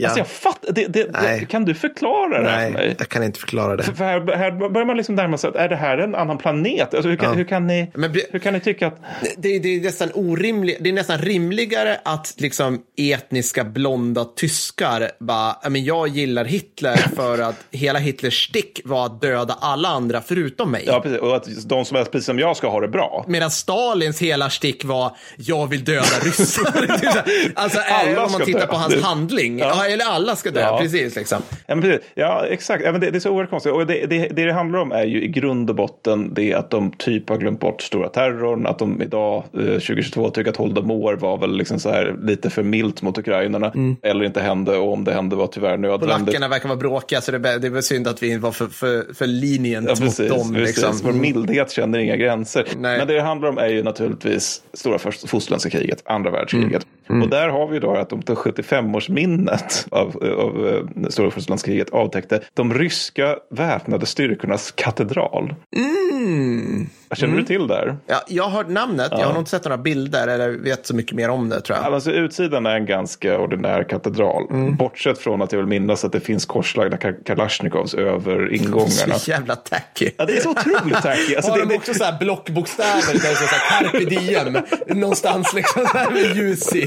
Ja. Alltså jag fattar, det, det, Nej. det, kan du förklara det här för mig? Nej, jag kan inte förklara det. För för här, här börjar man liksom närma sig att är det här en annan planet? Alltså hur, kan, Ja. hur, kan ni, Men hur kan ni tycka att... Det, det är nästan orimligt. Det är nästan rimligare att liksom etniska blonda tyskar bara, "Ja, men jag gillar Hitler för att hela Hitlers stick var att döda alla andra förutom mig. Ja, precis, och att de som är precis som jag ska ha det bra. Medan Stalins hela stick var, jag vill döda ryssar. Alltså, Alla om man tittar dö. på hans Det- handling. Ja eller alla ska dö, ja. precis. Liksom. Ja, precis. ja exakt. Ja, men det, det, är så oerhört konstigt. Och det, det, det, det handlar om är ju i grund och botten det att de typ har glömt bort stora terrorn, att de idag, eh, 2022, tycker att Holodomor var väl liksom så här lite för milt mot ukrainarna, mm. eller inte hände, och om det hände var tyvärr nödvändigt. Polackerna verkar vara bråkiga, så det, det var synd att vi var för, för, för linient ja, mot dem. Liksom. Vår mm. mildhet känner inga gränser. Nej. Men det det handlar om är ju naturligtvis stora fosterländska kriget, andra världskriget. Mm. Mm. Och där har vi då att de tar 75-årsminnet av, av eh, stora fosterlandskriget avtäckte de ryska väpnade styrkornas katedral. Mm. Känner du till där? Ja, jag har hört namnet, jag har nog inte sett några bilder eller vet så mycket mer om det tror jag. Alltså, utsidan är en ganska ordinär katedral. Mm. Bortsett från att jag vill minnas att det finns korslagda ka- kalasjnikovs över ingångarna. Så jävla tacky. Ja, det är så otroligt tacky. Alltså, har det, de det, också så här blockbokstäver där det står så här carpe diem någonstans liksom så här med ljus i.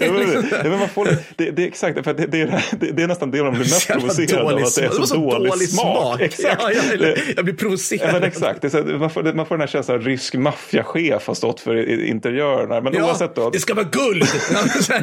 Ja, men, ja, men man får, det, det är exakt, för det, det, är, det, det är nästan det man blir mest Jävla provocerad av. dålig Att det är smak. så, dålig, smak. Exakt. Ja, jag, Det- jag blir provocerad. Ja, men exakt. Det är så, man, får, man får den här känslan att rysk maffiachef har stått för interiörerna. Men Ja, oavsett då. det ska vara guld!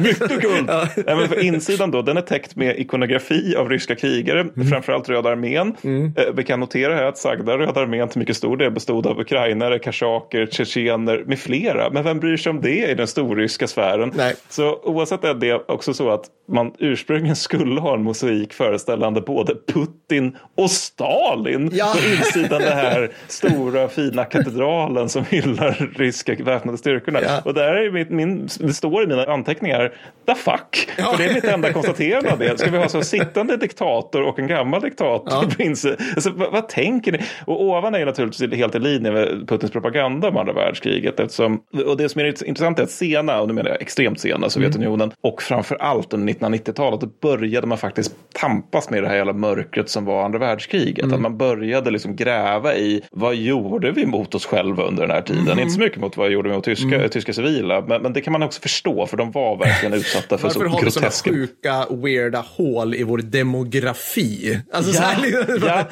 Mycket guld! Ja. Ja, men för insidan då, den är täckt med ikonografi av ryska krigare, Mm. framförallt Röda armén. Eh, vi kan notera här att sagda Röda armén till mycket stor del bestod av ukrainare, kashaker, tjetjener med flera. Men vem bryr sig om det i den storryska sfären? Nej. Så oavsett är det också så att man ursprungligen skulle ha en mosaik föreställande både Putin och Stalin Ja. på insidan det här stora fina katedralen som hyllar ryska väpnade styrkorna. Ja. Och där är min, min, det står i mina anteckningar, the fuck. För det är mitt enda konstaterande av det. Ska vi ha så sittande diktator och en gammal diktator? Ja. Alltså, vad, vad, tänker ni? Och ovan är ju naturligtvis helt i linje med Putins propaganda om andra världskriget. Eftersom, och det som är intressant är att sena, och nu menar jag extremt sena, Sovjetunionen mm. och framför allt under 1990-talet, då började man faktiskt tampas med det här jävla mörkret som var andra världskriget. Mm. Att man började liksom gräva i vad gjorde vi mot oss själva under den här tiden? Mm. Inte så mycket mot vad gjorde vi mot tyska, mm. tyska civila, men, men, det kan man också förstå för de var verkligen utsatta för så groteska... Varför har vi sådana sjuka, weirda hål i vår demografi? Alltså, ja, här, ja,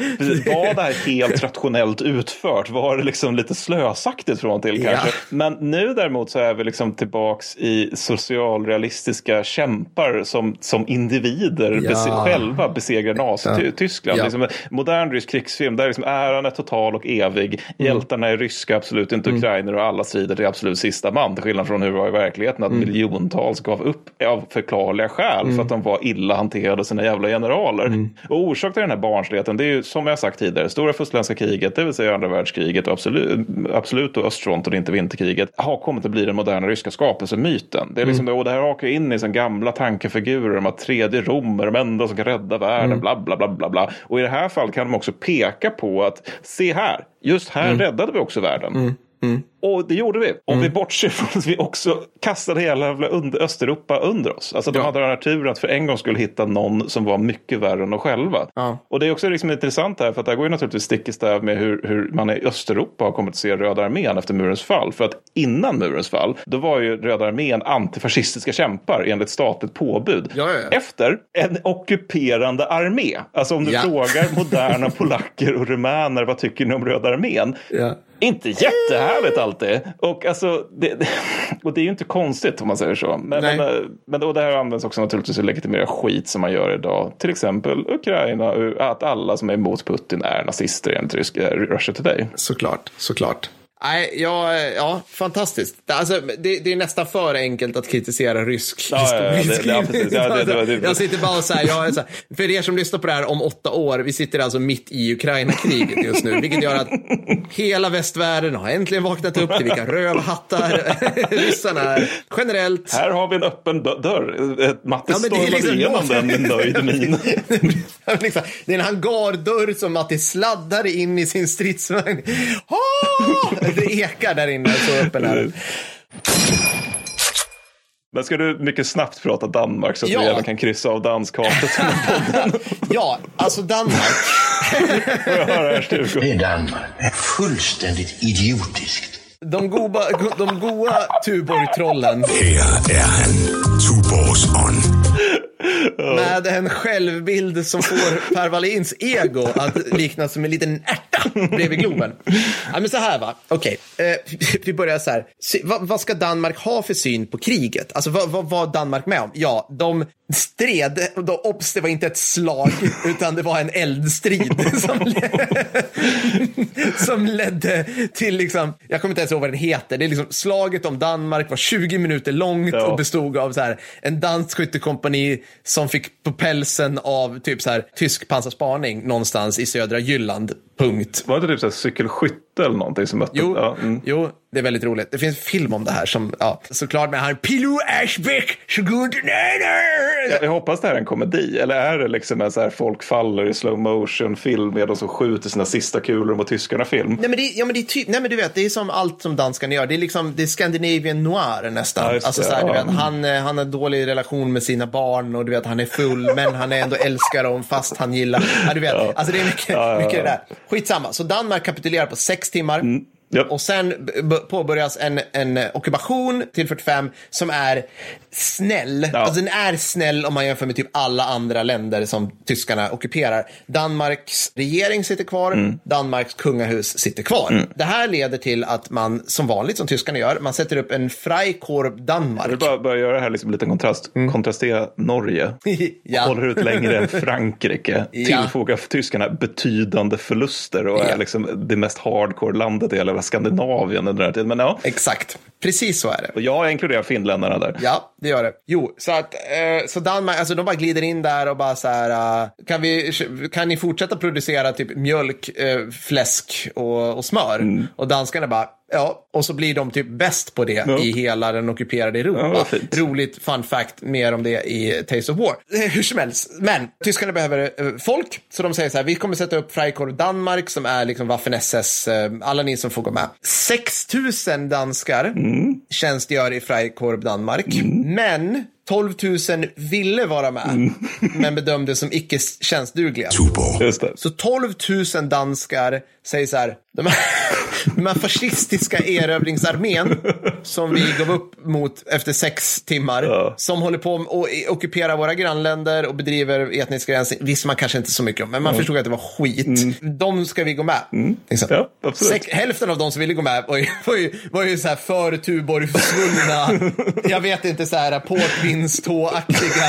var det här helt rationellt utfört? Var det liksom lite slösaktigt från till kanske? Ja. Men nu däremot så är vi liksom tillbaks i socialrealistiska kämpar som, som individer ja. bes själva besegrar Nazityskland. Ja. Liksom, modern rysk krigsfilm där liksom äran är total och evig. Mm. Är ryska, absolut inte mm. ukrainer och alla strider till absolut sista man. Till skillnad från hur det var i verkligheten att mm. miljontals gav upp av förklarliga skäl mm. för att de var illa hanterade sina jävla generaler. Mm. Och orsak till den här barnsligheten det är ju som jag sagt tidigare, stora fussländska kriget, det vill säga andra världskriget och absolut, absolut och östfronten inte vinterkriget har kommit att bli den moderna ryska skapelsemyten. Det, är liksom, mm. och det här hakar in i liksom gamla tankefigurer om att tredje Rom är de enda som kan rädda världen, mm. bla, bla bla bla bla. Och i det här fallet kan de också peka på att se här, just här mm. räddade vi också världen. Mm. Mm. Och det gjorde vi. Om mm. vi bortser från att vi också kastade hela under Östeuropa under oss. Alltså de ja. hade den här turen att för en gång skulle hitta någon som var mycket värre än de själva. Ja. Och det är också liksom intressant här för att det här går ju naturligtvis stick i stäv med hur, hur man i Östeuropa har kommit att se Röda armén efter murens fall. För att innan murens fall, då var ju Röda armén antifascistiska kämpar enligt statligt påbud. Ja, efter en ockuperande armé. Alltså om du frågar moderna polacker och rumäner vad tycker ni om Röda armén? Inte jättehärligt alltid. Och, alltså, det, och det är ju inte konstigt om man säger så. Men, men, eh, men och det här används också naturligtvis att legitimera skit som man gör idag. Till exempel Ukraina, att alla som är emot Putin är nazister enligt ryska Russia Today. Såklart, såklart. Nej, ja, ja, fantastiskt. Alltså, det, det, är nästan för enkelt att kritisera rysk ja, historieskrivning. Ja, ja, jag sitter bara och så här, jag så här, för er som lyssnar på det här om åtta år, vi sitter alltså mitt i Ukraina-kriget just nu, vilket gör att hela västvärlden har äntligen vaknat upp till vilka rövhattar ryssarna är. Generellt. Här har vi en öppen dörr. Matte ja, stormade liksom igenom den med nöjd min. liksom, det är en hangardörr som Matte sladdar in i sin stridsvagn. Det ekar där inne, så öppen är. Men ska du mycket snabbt prata Danmark så att ja. vi även kan kryssa av danskhatet Ja, alltså Danmark. Det är Danmark. Det är fullständigt idiotiskt. De goa, de goa Tuborg-trollen. Här är han, Tuborgs-on. Med en självbild som får Per Wallins ego att likna som en liten bredvid Globen. Ja, men så här va, okej, okay. eh, vi börjar så här. vad, ska Danmark ha för syn på kriget? Alltså vad, var Danmark med om? Ja, de stred, då, obs, det var inte ett slag, utan det var en eldstrid som, led, som ledde till, liksom, jag kommer inte ens ihåg vad den heter, det är liksom slaget om Danmark var 20 minuter långt ja. och bestod av så här, en dansk skyttekompani som fick på pälsen av typ så här, tysk pansarspaning någonstans i södra Jylland. Punkt. Var det typ så här cykelskytt cykelskytte eller någonting som mötte? Jo, ja, mm. jo, det är väldigt roligt. Det finns film om det här som, ja, såklart med han Pilou Ashbeck, så good jag, jag hoppas det här är en komedi. Eller är det liksom en så här folk faller i slow motion film med de som skjuter sina sista kulor mot tyskarna film? Nej men, det, ja, men det är typ, nej men du vet, det är som allt som danskarna gör. Det är liksom, det är Scandinavian noir nästan. Ja, alltså, så här, du vet, han, eh, han har dålig relation med sina barn och du vet, han är full, men han är ändå älskar dem fast han gillar. Ja, du vet, alltså det är mycket, mycket det där. Skitsamma, så Danmark kapitulerar på sex sex timmar. Mm. Yep. Och sen påbörjas en, en ockupation till 45 som är snäll. Ja. Alltså den är snäll om man jämför med typ alla andra länder som tyskarna ockuperar. Danmarks regering sitter kvar, mm. Danmarks kungahus sitter kvar. Mm. Det här leder till att man, som vanligt som tyskarna gör, man sätter upp en Freikorp Danmark. Jag vill bara, bara göra här liksom lite kontrast. Mm. Kontrastera Norge. ja. Håller ut längre än Frankrike. ja. Tillfogar tyskarna betydande förluster och är liksom det mest hardcore landet i hela Skandinavien under den här tiden. Men ja. Exakt. Precis så är det. Och jag inkluderar finländarna där. Ja, det gör det. Jo, så att eh, så Danmark, alltså de bara glider in där och bara så här, eh, kan, vi, kan ni fortsätta producera typ mjölk, eh, fläsk och, och smör? Mm. Och danskarna bara, ja, och så blir de typ bäst på det Ja. i hela den ockuperade Ja, Europa. fint. Roligt fun fact, mer om det i Taste of War. Eh, Hur som helst, men tyskarna behöver eh, folk, så de säger så här, vi kommer sätta upp Freikorps Danmark som är liksom Waffen-SS, alla ni som får gå med. 6 000 danskar Mm. Tjänstgör i Freikorps Danmark, men 12 000 ville vara med, Mm. men bedömdes som icke tjänstdugliga. Så 12 000 danskar säger så här, de här, de här fascistiska erövringsarmén som vi gav upp mot efter sex timmar, Ja. som håller på att ockupera våra grannländer och bedriver etnisk rensning, visste man kanske inte så mycket om, men man förstod att det var skit. De ska vi gå med. Liksom. Mm. Ja, absolut. Sex, hälften av de som ville gå med var ju, var ju, var ju så här för Tuborg svullna, jag vet inte, så här portvinstå-aktiga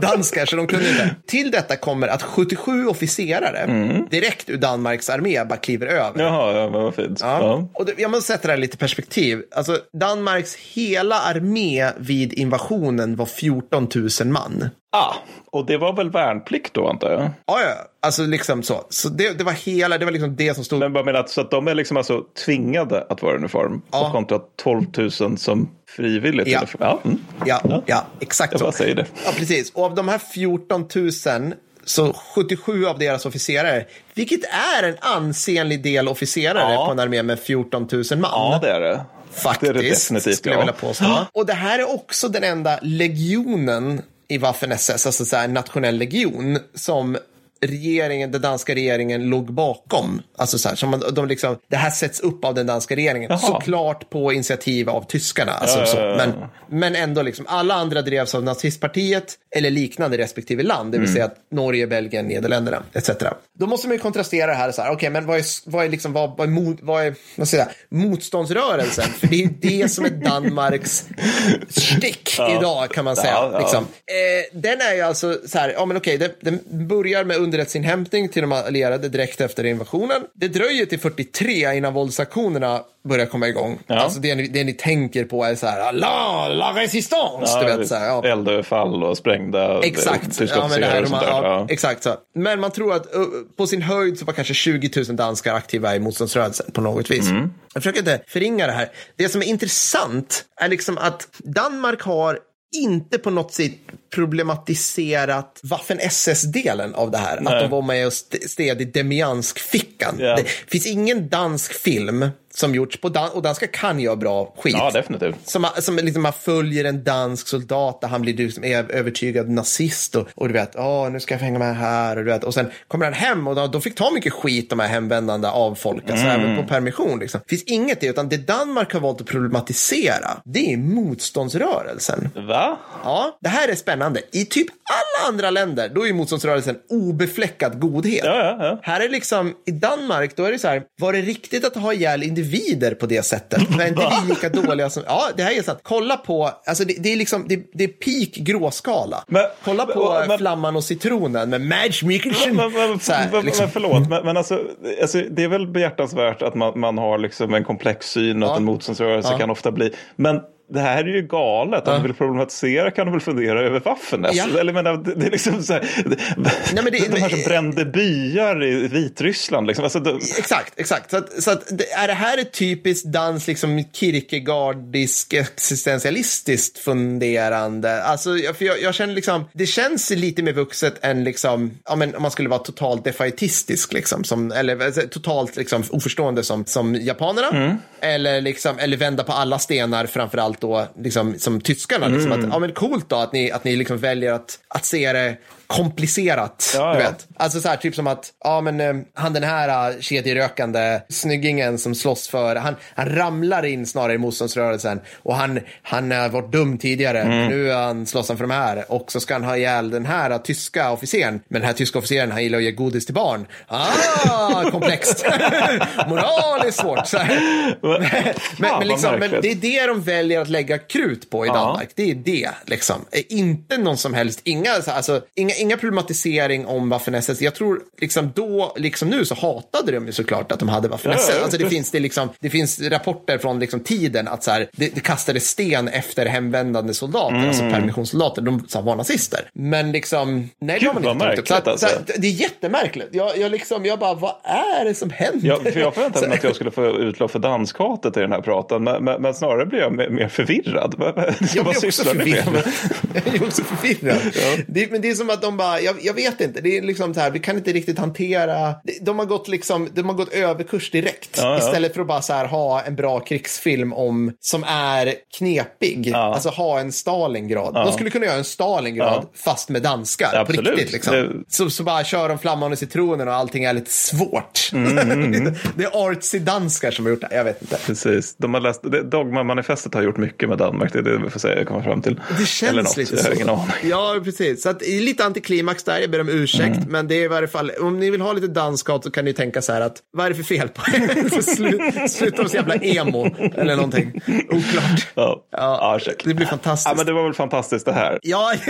danskar, så de kunde inte. Till detta kommer att 77 officerare direkt ur Danmarks armé bara kliver över. Jaha, ja, men vad fint. Ja. Ja. Och det, jag måste sätta det här lite i perspektiv. Alltså, Danmarks hela armé vid invasionen var 14 000 man. Ah, och det var väl värnplikt då antar jag? Ja, ja, alltså liksom så. Så det, det var hela, det var liksom det som stod. Men bara menar att, så att de är liksom alltså tvingade att vara uniform. Ja. Och kontra 12 000 som frivilligt. Ja. Ja. Mm. Ja, ja, exakt Jag så. bara säger det. Ja, precis. Och av de här 14 000 så 77 av deras officerare, vilket är en ansenlig del officerare Ja. på en armé med 14 000 man. Ja, det är det. Faktiskt, det är det definitivt, skulle jag ja. vilja påstå. Och det här är också den enda legionen i Waffen-SS, alltså så här, nationell legion, som regeringen, den danska regeringen låg bakom. Alltså så här, som man, de liksom, det här sätts upp av den danska regeringen. Jaha. Såklart på initiativ av tyskarna. Alltså, Ja, så, men, men ändå, liksom, alla andra drevs av nazistpartiet eller liknande respektive land. Det vill Mm. säga att Norge, Belgien, Nederländerna etc. Då måste man ju kontrastera det här. Så här okej, men vad är, vad är, liksom, vad, vad är, mot, vad är vad jag säga, motståndsrörelsen? För det är ju det som är Danmarks stick idag kan man säga. Ja, ja. Liksom. Eh, den är ju alltså så här, ja men okej, den, den börjar med underrättelseinhämtning till de allierade direkt efter invasionen. Det dröjer till 43 innan våldsaktionerna börjar komma igång. Ja. Alltså det ni, det ni tänker på är så här, la, la resistance, du vet. Så här, ja. Eldöverfall och sprängda Exakt. tyska Ja, men det här, och sånt där. ja, Ja. exakt så. Men man tror att uh, på sin höjd så var kanske 20 000 danskar aktiva i motståndsrörelsen på något vis. Mm. Jag försöker inte förringa det här. Det som är intressant är liksom att Danmark har inte på något sätt problematiserat Waffen-SS-delen av det här. Nej. Att de var med och st- sted i Demiansk-fickan. Ja. Det finns ingen dansk film som gjorts på dan- och danska kan göra bra skit. ja, definitivt. Som, som liksom man följer en dansk soldat där han blir liksom övertygad nazist och, och du vet, åh nu ska jag hänga med här och du vet, och sen kommer han hem och då, då fick ta mycket skit de här hemvändande av folk, alltså även på permission liksom. Finns inget i, utan det Danmark har valt att problematisera, det är motståndsrörelsen. Va? Ja, det här är spännande. I typ alla andra länder, då är motståndsrörelsen obefläckad godhet. Ja, ja, ja. Här är liksom, i Danmark, då är det så här, var det riktigt att ha ihjäl individer på det sättet? Var inte vi lika dåliga som, ja, det här är sant. Kolla på, alltså det, det är liksom, det, det är peak gråskala. Men- Kolla på men- Flamman och citronen med Madge Mikkelsen. Men, men, här, men, liksom. men förlåt, men, men alltså, alltså, det är väl behjärtansvärt att man, man har liksom en komplex syn och Ja. att en motståndsrörelse Ja. kan ofta bli. Men det här är ju galet. Om du vill problematisera kan du väl fundera över Waffen? Ja. Eller menar, det, det är liksom så här, men det- de här som brände byar i Vitryssland. Liksom. Alltså, de, Exakt, exakt. Så, att, så att, är det här ett typiskt dans, liksom Kierkegaardisk existentialistiskt funderande? Alltså, för jag, jag känner liksom, det känns lite mer vuxet än liksom, ja men om man skulle vara totalt defaitistisk liksom, som, eller alltså, totalt liksom oförstående som, som japanerna. Eller liksom, eller vända på alla stenar, framförallt då liksom som tyskarna. Liksom, att, ja men coolt då att ni, att ni liksom väljer att, att se det komplicerat. Ja, du ja. vet. Alltså så här, typ som att, ja men eh, han den här uh, kedjerökande snyggingen som slåss för, han, han ramlar in snarare i motståndsrörelsen och han, han har varit dum tidigare, Mm. nu är han slåss han för de här och så ska han ha ihjäl den här tyska officeren, men den här tyska officeren han gillar att ge godis till barn. Ah, komplext. Moraliskt svårt. Så men, men, vad liksom, men det är det de väljer att lägga krut på i Ja. Danmark. Det är det, liksom. Eh, Inte någon som helst, inga, alltså, inga inga, inga problematisering om Waffen-SS. Jag tror liksom då, liksom nu, så hatade de ju såklart att de hade Waffen-SS. Ja, ja, alltså det finns, det, liksom, det finns rapporter från liksom tiden att så här, det, det kastade sten efter hemvändande soldater, alltså permissionssoldater. De så här, var nazister. Men liksom, nej, det har man Gud, inte tagit upp. Alltså. det är jättemärkligt. Jag, jag, liksom, jag bara, vad är det som händer? Ja, för jag förväntade mig att jag skulle få utlopp för danskhatet i den här pratan, men, men, men snarare blir jag mer, förvirrad. Jag vad blir också förvirrad. Jag är också förvirrad. Det, men det är som att de bara, jag, jag vet inte, det är liksom så här, vi kan inte riktigt hantera, de har gått liksom, de har gått överkurs direkt. Ja, ja. Istället för att bara så här ha en bra krigsfilm om, som är knepig, alltså ha en Stalingrad. De skulle kunna göra en Stalingrad fast med danskar, Absolut. på riktigt liksom. Det- Så, så bara kör de flammande citronen och allting är lite svårt. Mm, det är artsy danskar som har gjort det, jag vet inte. Precis. De har läst, Dogma-manifestet har gjort mycket med Danmark, det är det vi får säga, komma fram till. Det känns lite jag har så. ingen aning. Ja, precis. Så att, lite antiklimax där, jag ber om ursäkt. Mm. Men det är i varje fall, om ni vill ha lite danskat så kan ni tänka så här att, vad är det för fel på er? Så slu- Sluta vara så jävla emo eller någonting. Oklart. Ja, Ja, det blir fantastiskt. Ja, men det var väl fantastiskt det här. Ja,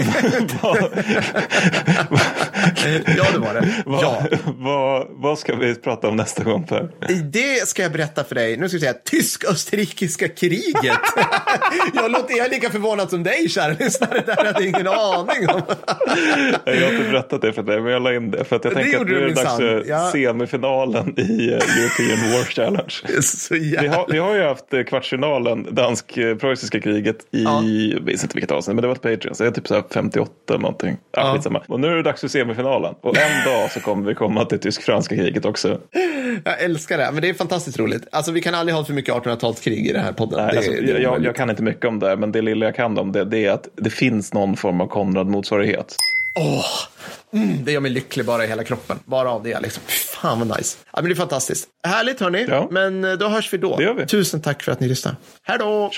ja det var det. Vad, Ja. vad, vad ska vi prata om nästa gång Per? Det ska jag berätta för dig. Nu ska vi säga tysk-österrikiska kriget. jag, låter, jag är lika förvånad som dig, kära lyssnare. Det här hade jag ingen aning om. Jag har inte berättat det för dig, men jag la in det. För att jag Det tänker att nu är det dags för Ja. semifinalen i eh, European War Challenge. Så Vi har, vi har ju haft eh, kvartsfinalen, dansk-preussiska kriget i, jag vet inte vilket avsnitt, men det var ett Patreon, så det är typ så här 58 eller någonting. Ja, Ja. Och nu är det dags för semifinalen. Och en dag så kommer vi komma till tysk-franska kriget också. Jag älskar det, men det är fantastiskt roligt. Alltså vi kan aldrig ha för mycket 1800-talskrig i den här podden. Nej, det, alltså, det jag, jag kan inte mycket om det, men det lilla jag kan om det, det är att det finns någon form av Konrad-motsvarighet. Det gör mig lycklig bara i hela kroppen. Bara av det. Liksom. Fan vad nice. Ja, men det är fantastiskt. Härligt hörni, Ja. men eh, då hörs vi då. Det gör vi. Tusen tack för att ni lyssnar. Hej då!